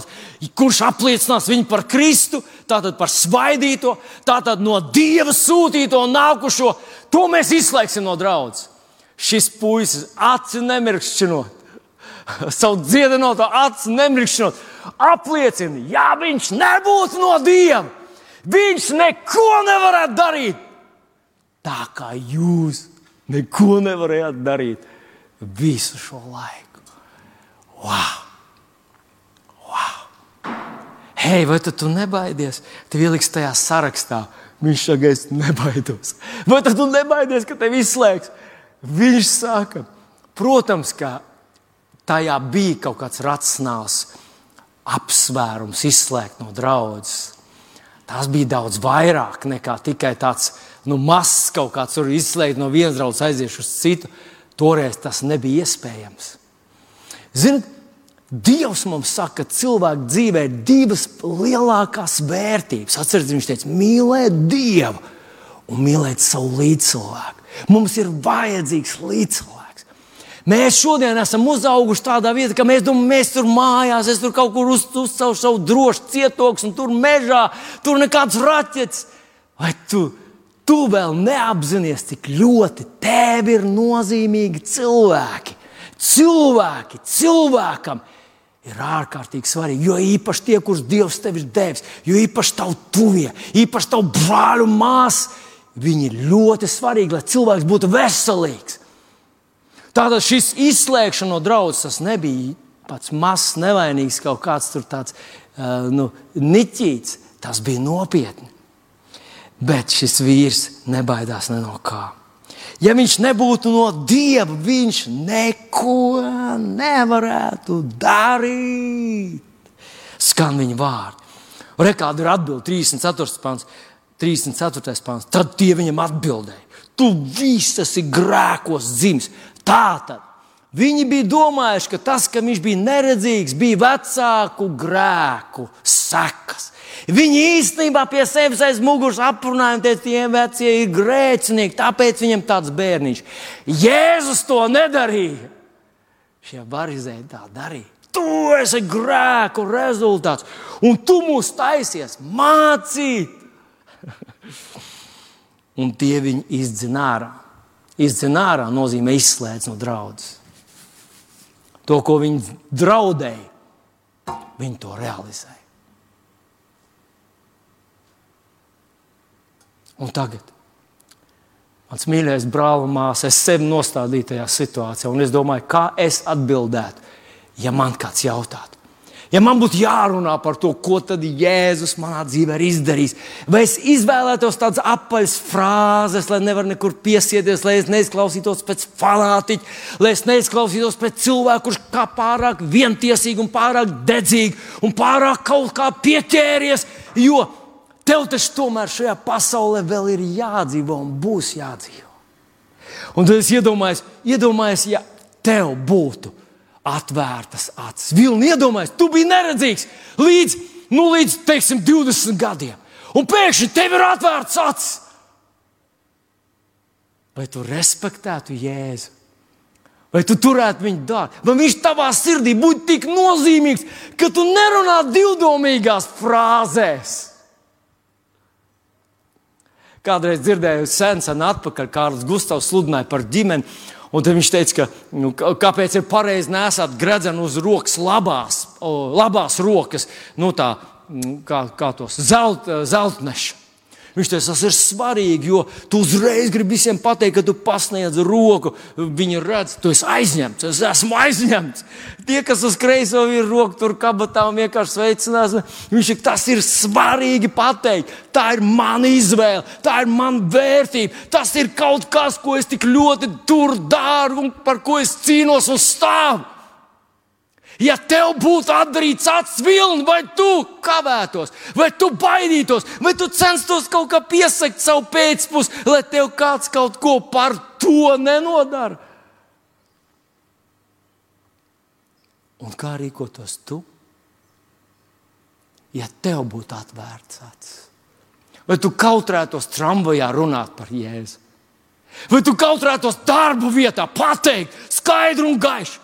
Kurš apliecinās viņu par Kristu, tātad par svaidīto, tātad no Dieva sūtīto un nākušo, to mēs izslēgsim no draudzes. Šis puisis aci nemirkšķinot, savu dziedinoto aci nemirkšķinot, apliecina, ja viņš nebūtu no Dieva, viņš neko nevarētu darīt. Tā kā jūs neko nevarējāt darīt visu šo laiku. Wow! wow. Hei, vai tu nebaidies? Tev ieliks tajā sarakstā. Viņš saka, es nebaidos. Vai tu nebaidies, ka tev izslēgs? Viņš saka, protams, ka tajā bija kaut kāds racionāls apsvērums, izslēgt no draudzes. Tas bija daudz vairāk nekā tikai tāds nu, mazs kaut kāds, izslēgt no vienas draudzes, aiziet uz citu. Toreiz tas nebija iespējams. Ziniet, Dievs mums saka, ka cilvēka dzīvē ir divas lielākās vērtības. Atcerieties, viņš teica, mīlēt Dievu un mīlēt savu līdzcilvēku. Mums ir vajadzīgs līdzcilvēks. Mēs šodien esam uzauguši tādā vietā, ka mēs domājam, mēs tur mājās, es tur kaut kur uzcēlu savu drošu cietoksni, tur mežā, tur nekāds raķets. Vai tu tu vēl neapzinājies, cik ļoti tev ir nozīmīgi cilvēki. Cilvēki, cilvēkam ir ārkārtīgi svarīgi. Jo īpaši tie, kurus Dievs tev ir devis, jo īpaši tavu tuvie, īpaši tavu brāļu māsu, viņi ir ļoti svarīgi, lai cilvēks būtu veselīgs. Tātad šis izslēgšana no draudzes nebija pats mazs, nevainīgs kaut kāds tur tāds uh, nu, niķīts. Tas bija nopietni. Bet šis vīrs nebaidās ne no kā. Ja viņš nebūtu no dieva, viņš neko nevarētu darīt. Skan viņa vārdi. Rekāda ir atbilde 34. pāns. 34. pāns. Tad tie viņam atbildēja: Tu viss esi grēkos dzimis. Tā tad viņi bija domājuši, ka tas, ka viņš bija neredzīgs, bija vecāku grēku sekas. Viņi īstenībā pie sevis aiz muguras aprunāja, ka tie vecie ir grēcinieki, tāpēc viņam tāds bērniņš. Jēzus to nedarīja. Šie barizēji tā darīja. Tu esi grēku rezultāts, un tu mūs taisies mācīt. un tie viņu. Izdzina ārā nozīmē izslēdz no draudzes. To, ko viņi draudēja, viņi to realizēja. Un tagad, mans mīļais brāl un māsa, es sevi nostādīju tajā situācijā, un es domāju, kā es atbildētu, ja man kāds jautātu. Ja man būtu jārunā par to, ko tad Jēzus manā dzīvē ir izdarījis, vai es izvēlētos tādas apaļas frāzes, lai nevar nekur piesieties, lai es neizklausītos pēc fanātiķa, lai es neizklausītos pēc cilvēka, kurš kā pārāk vientiesīgi un pārāk dedzīgi un pārāk kaut kā pieķēries, jo tev taču tomēr šajā pasaulē vēl ir jādzīvo un būs jādzīvo. Un tad es iedomājos, iedomājos ja tev būtu atvērtas acis. Vilni iedomājies, tu biji neredzīgs līdz, nu, līdz teiksim, 20 gadiem. Un pēkšņi tev ir atvērts acis. Vai tu respektētu Jēzu? Vai tu turētu viņu dārgi? Vai viņš tavā sirdī būtu tik nozīmīgs, ka tu nerunā divdomīgās frāzēs? Kādreiz dzirdēju sen, sen atpakaļ, Kārlis Gustavs sludināja par ģimeni. Un tad viņš teica, ka, nu, kāpēc ir pareizi nesāt gredzenu uz rokas labās, labās rokas, nu, tā, mm, kā, kā tos zelt, zeltneša. Viņš teica, tas ir svarīgi, jo tu uzreiz gribi visiem pateikt, ka tu pasniedz roku. Viņi redz, tu esi aizņemts, es esmu aizņemts. Tie, kas uz kreiso ir roku tur kabatā un vienkārši sveicinās, viņš ir tas ir svarīgi pateikt. Tā ir mana izvēle, tā ir mana vērtība. Tas ir kaut kas, ko es tik ļoti tur daru un par ko es cīnos un stāvu. Ja tev būtu atdarīts acis vilni, vai tu kavētos, vai tu baidītos, vai tu censtos kaut kā piesakt savu pēcpusi, lai tev kāds kaut ko par to nenodara? Un kā rīkotos tu? Ja tev būtu atvērts acis, vai tu kautrētos tramvajā runāt par Jēzu, vai tu kautrētos darba vietā pateikt skaidru un gaišu,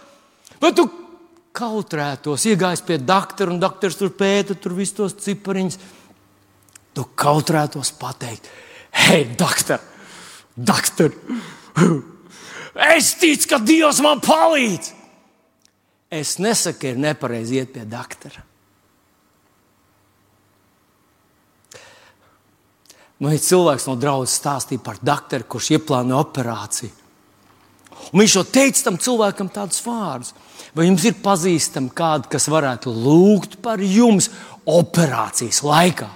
vai tu kautrētos, iegājis pie doktora un doktors tur pēta tur visus tos cipariņus. Tu kautrētos pateikt, hei, doktor, doktor, es ticu, ka Dievs man palīdz. Es nesaku, ir nepareizi iet pie doktora. Man ir cilvēks no draudzes stāstīja par doktoru, kurš ieplānoja operāciju. Un viņš jau teica tam cilvēkam tādus vārdus. Vai jums ir pazīstami kādi, kas varētu lūgt par jums operācijas laikā?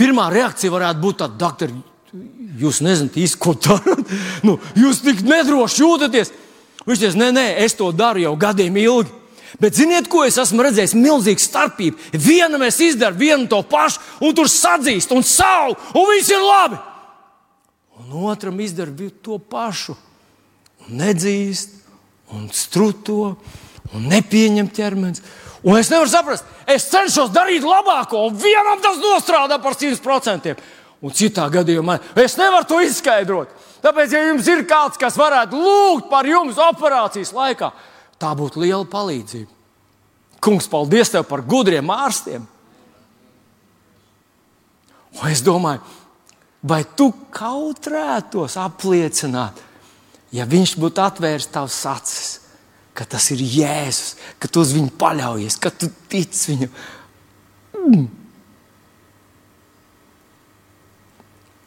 Pirmā reakcija varētu būt tāda, doktor, jūs nezināt īsti, ko darat. Nu, jūs tik nedroši jūtaties. Viņš teica, nē, nē, es to daru jau gadiem ilgi. Bet ziniet, ko es esmu redzējis? Milzīga starpība. Vienam es izdaru vienu to pašu, un tur sadzīst un savu, un viss ir labi. Un otram izdaru to pašu, un nedzīst, un struto un nepieņem ķermenis. Un es nevaru saprast, es cenšos darīt labāko, un vienam tas nostrādā par 100%. Un citā gadījumā es nevaru to izskaidrot. Tāpēc, ja jums ir kāds, kas varētu lūgt par jums operācijas laikā, tā būtu liela palīdzība. Kungs, paldies tev par gudriem ārstiem. Un es domāju, vai tu kautrētos apliecināt, ja viņš būtu atvērs tavs acis, ka tas ir Jēzus, ka tu uz viņu paļaujies, ka tu tici viņam. Mm.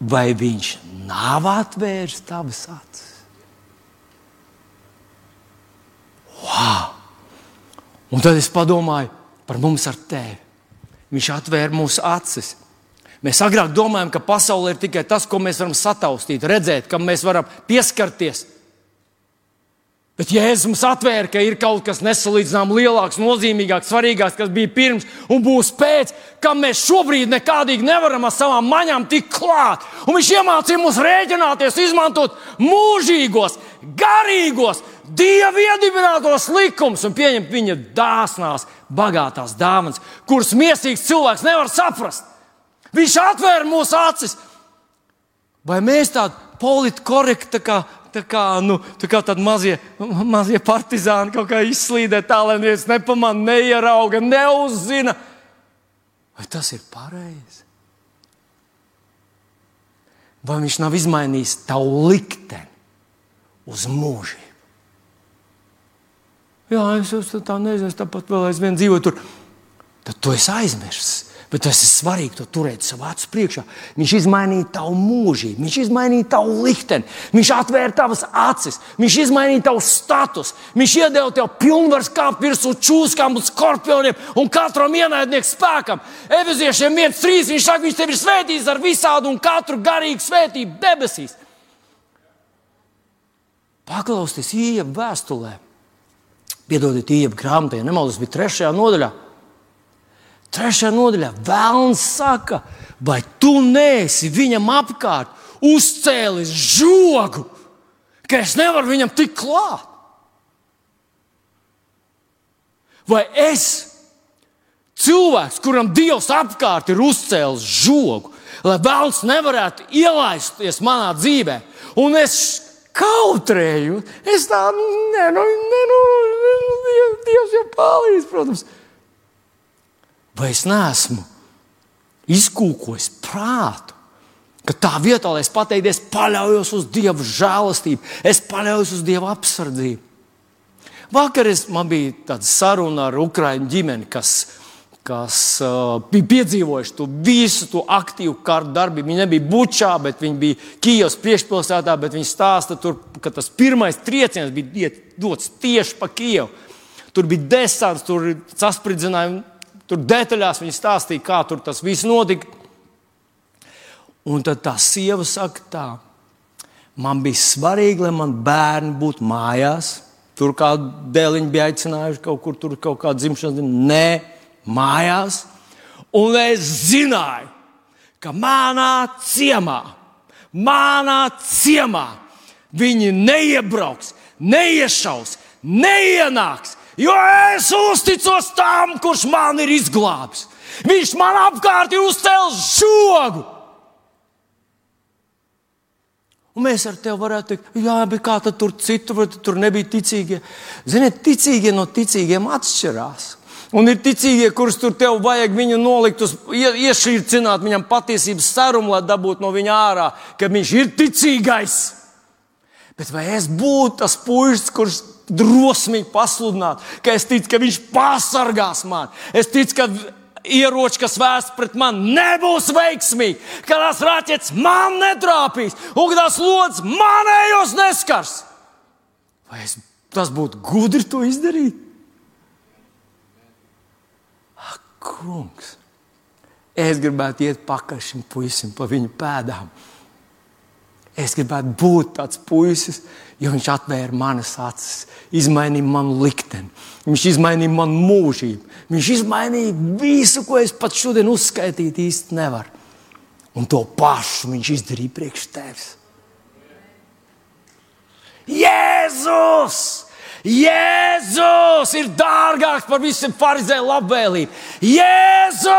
Vai viņš nav atvērs tavas acis? Wow! Un tad es padomāju par mums ar tevi. Viņš atvēra mūsu acis. Mēs agrāk domājam, ka pasaule ir tikai tas, ko mēs varam sataustīt, redzēt, kam mēs varam pieskarties. Bet Jēzus mums atvēra, ka ir kaut kas nesalīdzināms lielāks, nozīmīgāks, svarīgāks, kas bija pirms un būs pēc, kam mēs šobrīd nekādīgi nevaram ar savām maņām tikt klāt. Un viņš iemācīja mums rēķināties, izmantot mūžīgos, garīgos, dievu iedibinātos likumus un pieņemt viņa dāsnās, bagātās dāvanas, kuras mīlīgs cilvēks nevar saprast. Viņš atvēra mūsu acis. Vai mēs tādi politkorekti, kā tā kā, nu, tā kā tādi mazie, mazie partizāni kaut kā izslīdē tā, lai neviens nepamanā, neierauga, neuzzina. Vai tas ir pareizi? vai viņš nav izmainījis tavu likteni uz mūžību. Jā, es tā nezinu, es tāpat vēl aizvien dzīvoju tur. Tad tu esi aizmirsis. Bet tas ir svarīgi to turēt savā acu priekšā. Viņš izmainīja tavu mūžību, viņš izmainīja tavu likteni, viņš atvēra tavas acis, viņš izmainīja tavu statusu, viņš iedeva tev pilnvaru kāpt virsū čūskām un skorpioniem un katram ienaidnieku spēkam. Efeziešiem 1,3 viņš saka, viņš tevi ir svētījis ar visādu un katru garīgu svētību debesīs. Paklausties ieeja vēstulē, piedodiet, ieeja grāmatā, ja nemaldos, bija trešajā nodaļā. Trešā nodaļā Vēlns saka, vai tu neesi viņam apkārt uzcēlis žogu, ka es nevaru viņam tikt klāt? Vai es, cilvēks, kuram Dievs apkārt ir uzcēlis žogu, lai Vēlns nevarētu ielaisties manā dzīvē, un es kautrēju, es tādu nu, nu, nu, Dievs jau palīdz, protams vai es neesmu izkūkojis prātu. Ka tā vietā, lai es pateiktu, es paļaujos uz Dieva žēlastību, es paļaujos uz Dieva apsardzību. Vakar es, man bija tāda saruna ar Ukrāņu ģimeni, kas, kas uh, bija piedzīvojuši to visu to aktīvu karu darbību. Viņi nebija Bučā, bet viņi bija Kijavas priekšpilsētā, bet viņi stāsta, tur, ka tas pirmais trieciens bija dots tieši pa Kijavu. Tur bija desants, tur sasprindzinājumi Tur detaļās viņi stāstīja, kā tur tas viss notika. Un tad tā sieva saka, tā, man bija svarīgi, lai man bērni būtu mājās. Tur kādu dēliņu bija aicinājuši kaut kur, tur kaut kāda dzimšanas diena. Nē, mājās. Un es zināju, ka manā ciemā, manā ciemā viņi neiebrauks, neiešaus, neienāks Jo es uzticos tam, kurš man ir izglābis. Viņš man apkārt ir uzcēlis žogu. Un mēs ar tevi varētu teikt, jā, bet kā tur citur, tur nebija ticīgie. Ziniet, ticīgie no ticīgiem atšķirās. Un ir ticīgie, kurus tur tev vajag viņu nolikt, uz, iešķircināt viņam patiesības sarumu, lai dabūtu no viņa ārā, ka viņš ir ticīgais. Bet vai es būtu tas puisis, kurš drosmīgi pasludināt, ka es ticu, ka viņš pasargās mani. Es ticu, ka ieroči, kas vērsts pret mani, nebūs veiksmīgi, ka tās raķetes man netrāpīs un ka tās lodes manējos neskars. Vai es, tas būtu gudri to izdarīt? Ak, kungs! Es gribētu iet pakaļ šim puisim pa viņa pēdām. Es gribētu būt tāds puisis, jo viņš atvēra manas acis, izmainīja manu likteni, viņš izmainīja manu mūžību. Viņš izmainīja visu, ko es pat šodien uzskaitīt īsti nevaru. Un to pašu viņš izdarīja priekš tevis. Jēzus! Jēzus ir dārgāks par visiem farizēju labvēlību. Jēzus!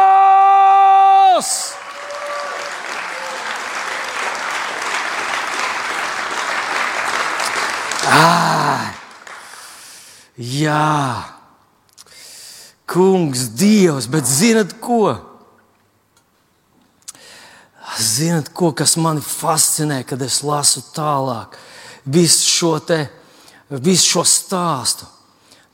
Ah, jā, kungs, Dievs, bet zinat ko? Zinat, ko, kas man fascinē, kad es lasu tālāk visu šo, te, visu šo stāstu.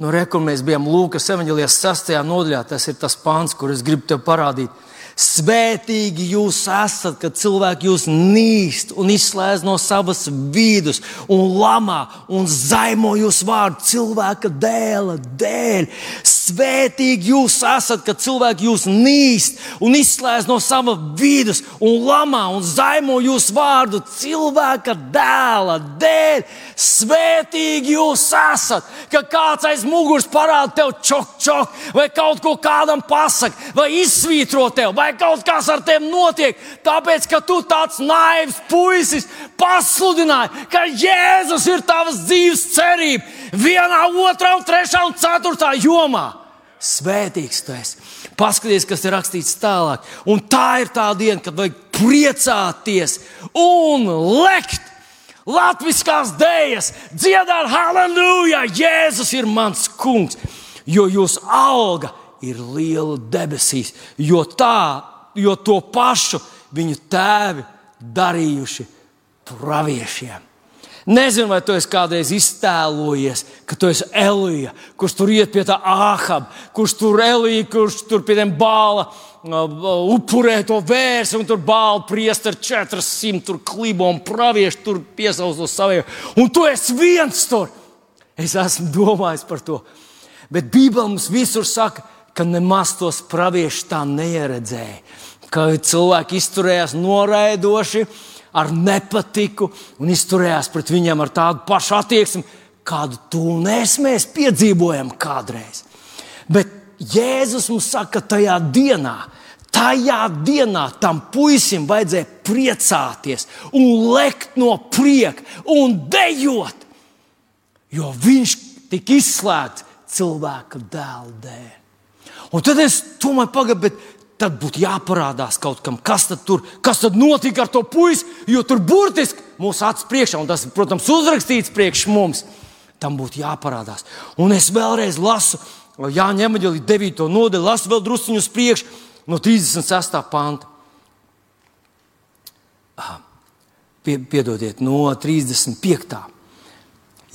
Nu, re, kur mēs bijām Lūkas evanģēlijas 6. nodaļā, tas ir tas pāns, kur es gribu tev parādīt. Svētīgi jūs esat, kad cilvēki jūs nīst un izslēdz no savas vidus, un lamā un zaimo jūsu vārdu cilvēka dēla dēļ. Svētīgi jūs esat, kad cilvēki jūs nīst un izslēdz no sava vidus, un lamā un zaimo jūsu vārdu cilvēka dēla dēļ. Svētīgi jūs esat, ka kāds aiz muguras parāda tev čok, čok, vai kaut ko kādam pasakā, vai izsvītro tev, vai kaut kas ar tevi notiek. Tāpēc, ka tu tāds naivs puisis pasludināji, ka Jēzus ir tavs dzīves cerība vienā, otrā, trešā un ceturtā jomā. Svētīgs tu esi. Paskaties, kas ir rakstīts tālāk. Un tā ir tā diena, kad vajag priecāties un lekt. Latvijas dēļas, dziedāt, halleluja! Jēzus ir mans kungs, jo jūsu alga ir liela debesīs, jo tā, jo to pašu viņu tēvi darījuši praviešiem. Nezinu, vai tu esi kādreiz iztēlojies, ka tu esi Elija, kurš tur iet pie tā āhaba, kurš tur Elija, kurš tur pie tiem bāla upurē to vērsi, un tur bāla priest ar 400 tur klibo un praviešu tur piesauc uz saviem. Un tu esi viens tur. Es esmu domājis par to. Bet Bībelē mums visur saka, ka nemaz tos praviešus tā neieredzēja. Ka cilvēki izturējās noraidoši, ar nepatiku un izturējās pret viņiem ar tādu pašu attieksmi, kādu es mēs piedzīvojam kādreiz. Bet Jēzus mums saka, ka tajā dienā, tajā dienā tam puisim vajadzēja priecāties un lekt no prieka un dejot, jo viņš tika izslēgts cilvēka dēla dēļ. Un tad es domāju, pagaidi, tad būtu jāparādās kaut kam, kas tad, tur, kas tad notika ar to puisi, jo tur burtiski mūsu acis priekšā, un tas, protams, uzrakstīts priekš mums, tam būtu jāparādās. Un es vēlreiz lasu Jāņa Emeģeli 9. nodaļu, lasu vēl drusciņu uz priekšu no 36. panta. Pie, piedodiet, no 35.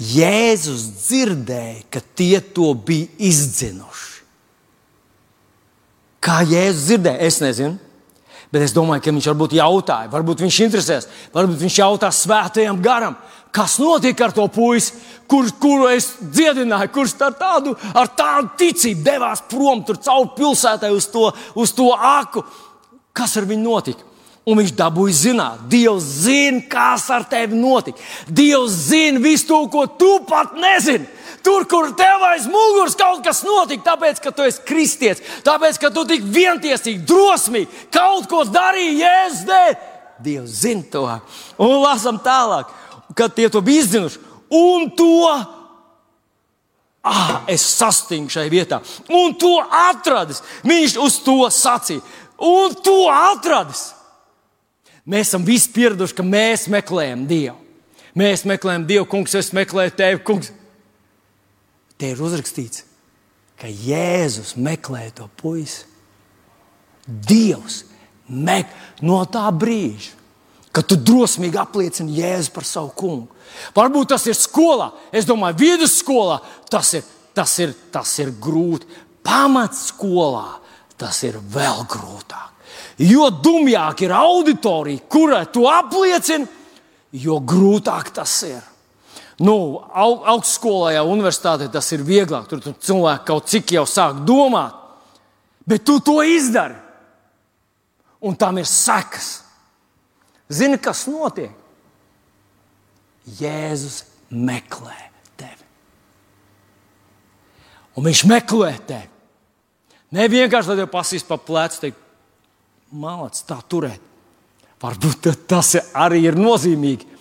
Jēzus dzirdēja, ka tie to bija izdzinuši. Kā Jēzus dzirdēja, es nezinu. Bet es domāju, ka viņš varbūt jautāja, varbūt viņš interesēs, varbūt viņš jautā svētajam garam, kas notika ar to puisi, kur, kuru es dziedināju, kurš ar tādu, ar tādu ticību devās prom cauri pilsētai uz to, uz to aku. Kas ar viņu notika? Un viņš dabūja zināt, Dievs zina, kas ar tevi notika. Dievs zina visu to, ko tu pat nezini. Tur, kur tev aiz muguras kaut kas notika, tāpēc, ka tu esi kristietis, tāpēc, ka tu tik vientiesīgi, drosmīgi kaut ko darīji Jēzus dēļ. Dievs zina to. Un lasām tālāk, kad tie to bija izdzinuši. Un to ah, es sastingu šai vietā, un to atradis. Viņš uz to sacīja, un to atradis. Mēs esam visi pieraduši, ka mēs meklējam Dievu. Mēs meklējam Dievu, kungs, es meklēju tevi, kungs. Te ir uzrakstīts, ka Jēzus meklē to puisi. Dievs meklē no tā brīža, kad tu drosmīgi apliecini Jēzu par savu kungu. Varbūt tas ir skolā, es domāju, vidusskolā tas ir, tas ir, tas ir grūti. Pamatskolā tas ir vēl grūtāk. Jo dumjāk ir auditorija, kurai tu apliecini, jo grūtāk tas ir. Nu, au, augstskolā, jau universitātē tas ir vieglāk. Tur, tur cilvēki kaut cik jau sāk domāt, bet tu to izdari. Un tam ir sekas. Zini, kas notiek? Jēzus meklē tevi. Un viņš meklē tevi. Ne vienkārši lai tev pasīs pa plecu, teikt, māc, tā turēt. Varbūt tas arī ir nozīmīgi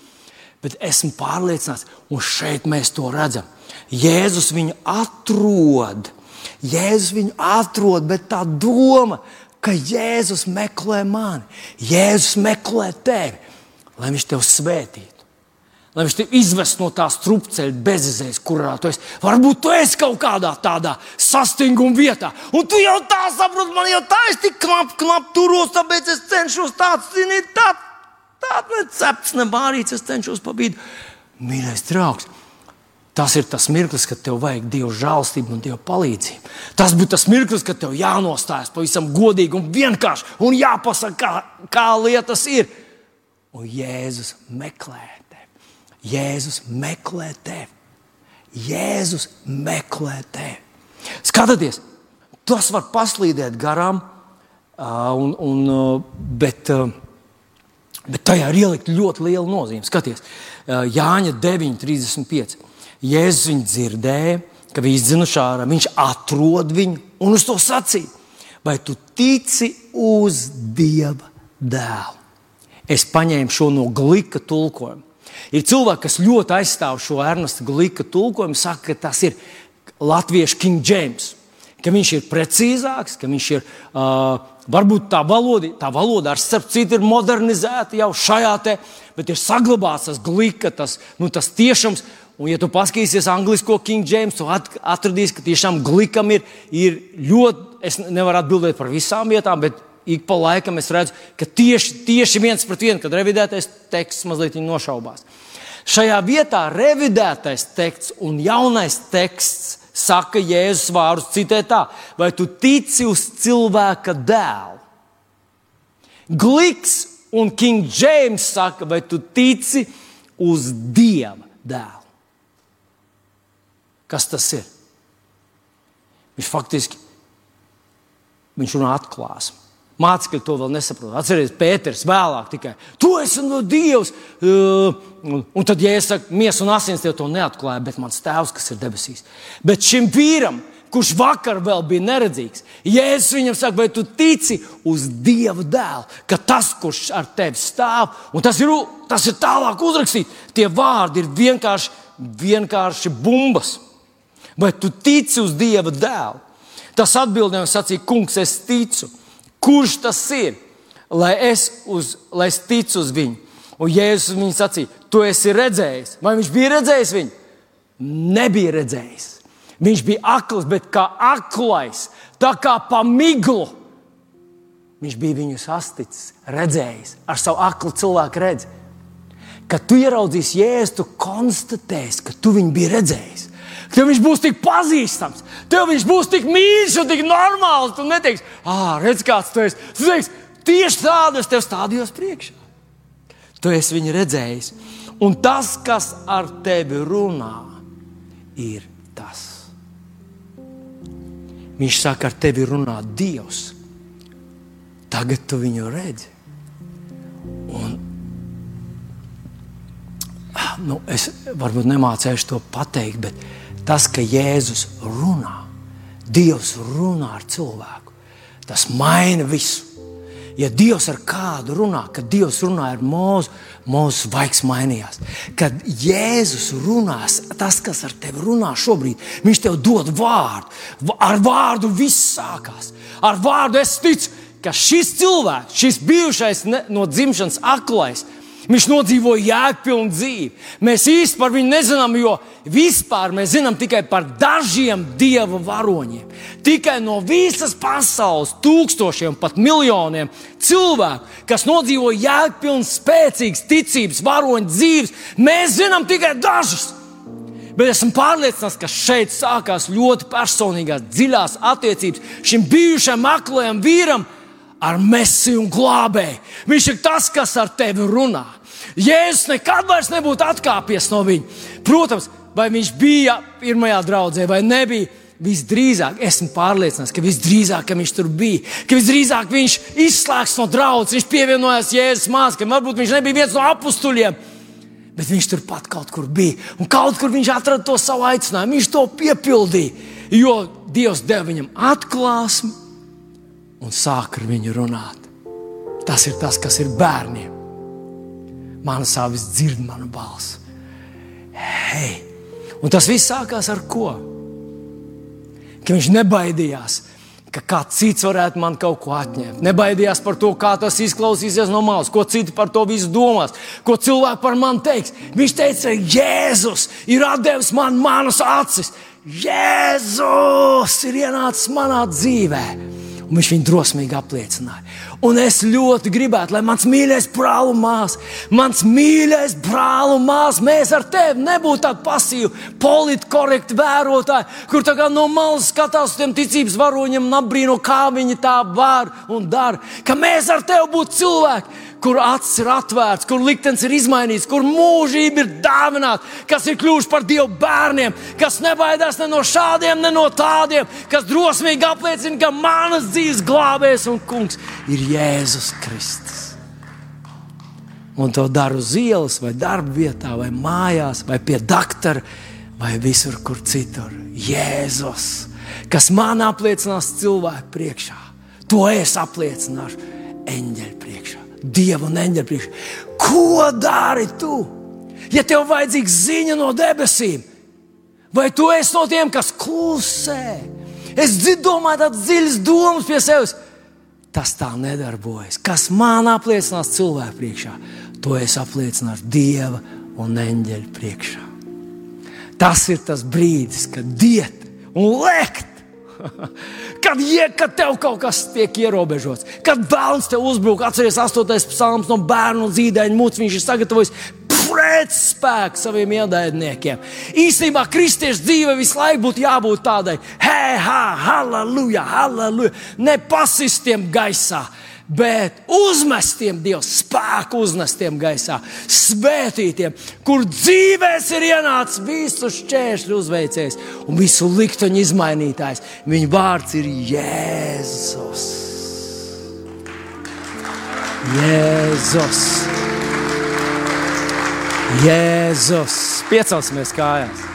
bet esmu pārliecināts, un šeit mēs to redzam. Jēzus viņu atrod. Jēzus viņu atrod, bet tā doma, ka Jēzus meklē mani, Jēzus meklē tevi, lai viņš tevi svētītu. Lai viņš tevi izvest no tās trupceļa bezizējas, kurā tu esi. Varbūt tu esi kaut kādā tādā sastinguma vietā, un tu jau tā saproti, man jau tā es tik knapi, knapi turos, tāpēc es cenšos tāds, zini, tāds Cepts, ne bārīts, es cenšos pabīdīt. Mīļais draugs, tas ir tas mirklis, kad tev vajag Dieva žēlstību un Dieva palīdzību. Tas būtu tas mirklis, kad tev jānostājas pavisam godīgi un vienkārši un jāpasaka, kā, kā lietas ir. Un Jēzus meklē tevi. Jēzus meklē tevi. Jēzus meklē tevi. Skatieties, tas var paslīdēt garām, un, un, bet Bet tajā ir ielikt ļoti liela nozīme. Skaties, Jāņa 9,35. Jēzus viņu dzirdēja, ka viņi izdzinuši ārā, viņš atrod viņu un uz to sacīja. Vai tu tici uz Dieva dēlu? Es paņēmu šo no glīka tulkojuma. Ir cilvēki, kas ļoti aizstāv šo Ernesta glīka tulkojumu, saka, ka tas ir latviešu King James, ka viņš ir precīzāks, ka viņš ir. Uh, Varbūt tā valoda, tā valoda ar starp citu ir modernizēta jau šajā te, bet ir saglabāts tas glīka, tas, nu, tas tiešums. Un, ja tu paskatīsies angļuisko King James, tu atradīsi, ka tiešām glikam ir, ir ļoti, es nevaru atbildēt par visām vietām, bet ik pa laikam es redzu, ka tieši, tieši viens pret vienu, kad revidētais teksts mazliet nošaubās. Šajā vietā revidētais teksts un jaunais teksts saka Jēzus vārdus, citē tā, vai tu tici uz cilvēka dēlu? Gliks un King James saka, vai tu tici uz Dieva dēlu? Kas tas ir? Viņš faktiski viņš runā atklāsmi. Mācekļi to vēl nesaprot. Atcerieties, Pēters vēlāk tikai tu esi no Dievs. Uh, un tad, ja es saku, miesa un asins tev to neatklāja, bet mans tēvs, kas ir debesīs. Bet šim vīram, kurš vakar vēl bija neredzīgs, Jēzus viņam saka, vai tu tici uz Dieva dēlu, ka tas, kurš ar tevi stāv, un tas ir, tas ir tālāk uzrakstīts, tie vārdi ir vienkārši, vienkārši bumbas. Vai tu tici uz Dieva dēlu? Tas atbildēja un sacīja, Kungs, es ticu. Kurš tas ir? Lai es, uz, lai es ticu uz viņu. Un Jēzus viņu sacīja, tu esi redzējis. Vai viņš bija redzējis viņu? Nebija redzējis. Viņš bija akls, bet kā aklais, tā kā pa miglu. Viņš bija viņu sasticis, redzējis ar savu aklu cilvēku redzi. Kad tu ieraudzīsi jēzu, tu konstatēsi, ka tu viņu biji redzējis. Tev viņš būs tik pazīstams, tev viņš būs tik mīļš un tik normāls. Tu neteiksi, ah, redz, kāds tu esi. Tu teiksi, tieši tādu es tev stādījos priekšā. Tu esi viņu redzējis. Un tas, kas ar tevi runā, ir tas. Viņš saka, ar tevi runā Dievs. Tagad tu viņu redzi. Un, nu, es varbūt nemācīšu to pateikt, bet tas, ka Jēzus runā, Dievs runā ar cilvēku, tas maina visu. Ja Dievs ar kādu runā, kad Dievs runā ar mūzu, mūsu vaigs mainījās. Kad Jēzus runās, tas, kas ar tevi runā šobrīd, viņš tev dod vārdu. Ar vārdu viss sākās. Ar vārdu es ticu, ka šis cilvēks, šis bijušais ne, no dzimšanas aklais, Viņš nodzīvoja jēgpilnu dzīvi. Mēs īsti par viņu nezinām, jo vispār mēs zinām tikai par dažiem dieva varoņiem. Tikai no visas pasaules tūkstošiem, pat miljoniem cilvēku, kas nodzīvoja jēgpilnu, spēcīgas ticības varoņu dzīves, mēs zinām tikai dažus. Bet esmu pārliecināts, ka šeit sākās ļoti personīgās, dziļās attiecības šim bijušajam aklajam vīram ar mesiju un glābēju. Viņš ir tas, kas ar tevi runā. Jēzus nekad vairs nebūtu atkāpies no viņa. Protams, vai viņš bija pirmajā draudzē vai nebija. Visdrīzāk, esmu pārliecināts, ka visdrīzāk ka viņš tur bija, ka visdrīzāk viņš izslēgs no draudzes, viņš pievienojās Jēzus māksliniekam. Varbūt viņš nebija viens no apstuļiem, bet viņš turpat kaut kur bija. Un kaut kur viņš atrada to savu aicinājumu, viņš to piepildīja, jo Dievs deva viņam atklāsmi un sāk ar viņu runāt. Tas ir tas, kas ir bērniem. Mana sāvis dzird manu balsi. Hei! Un tas viss sākās ar ko? Ka viņš nebaidījās, ka kāds cits varētu man kaut ko atņemt. Nebaidījās par to, kā tas izklausīsies no malas, ko citi par to visu domās, ko cilvēki par mani teiks. Viņš teica, Jēzus ir devis man manas acis. Jēzus ir ienācis manā dzīvēm viņš viņu drosmīgi apliecināja. Un es ļoti gribētu, lai mans mīļais brāl un māsas, mans mīļais brāl un māsas, mēs ar tevi nebūtu tādi pasīvi, politkorekti vērotāji, kur no malas skatās uz tiem ticības varoņiem un apbrīno, kā viņi tā var un dara. Ka mēs ar tevi būtu cilvēki, kur acis ir atvērts, kur liktenis ir izmainīts, kur mūžība ir dāvināta, kas ir kļuvuši par Dievu bērniem, kas nebaidās ne no šādiem, ne no tādiem, kas drosmīgi apliecina, ka manas dzīves glābējs un kungs ir Jēzus Kristus. Un to daru uz ielas, vai darba vietā, vai mājās, vai pie doktora, vai visur, kur citur. Jēzus, kas man apliecinās cilvēku priekšā, to es apliecināšu eņģeļu priekšā. Dieva un eņģeļa priekšā. Ko dari tu? Ja tev vajadzīga ziņa no debesīm, vai tu esi no tiem, kas klusē? Es domāju, tādas dziļas domas pie sevis. Tas tā nedarbojas. Kas man apliecinās cilvēku priekšā, to es apliecināšu Dieva un eņģeļa priekšā. Tas ir tas brīdis, kad diet un lekt. Kad, ie, kad tev kaut kas tiek ierobežots, kad vēlams te uzbruk, atceries 8. psalms no bērnu un zīdaiņa mūcis, viņš ir sagatavojis pretspēku saviem ienaidniekiem. Īstenībā kristiešu dzīve visu laiku būtu jābūt tādai, hei, ha, halleluja, halleluja, nepasistiem gaisā bet uzmestiem Dievs, spēku uzmestiem gaisā, svētītiem, kur dzīvēs ir ienācis visu šķēršļu uzveicējs un visu likteņu izmainītājs. Viņa vārds ir Jēzus. Jēzus. Jēzus. Piecelsimies kājās.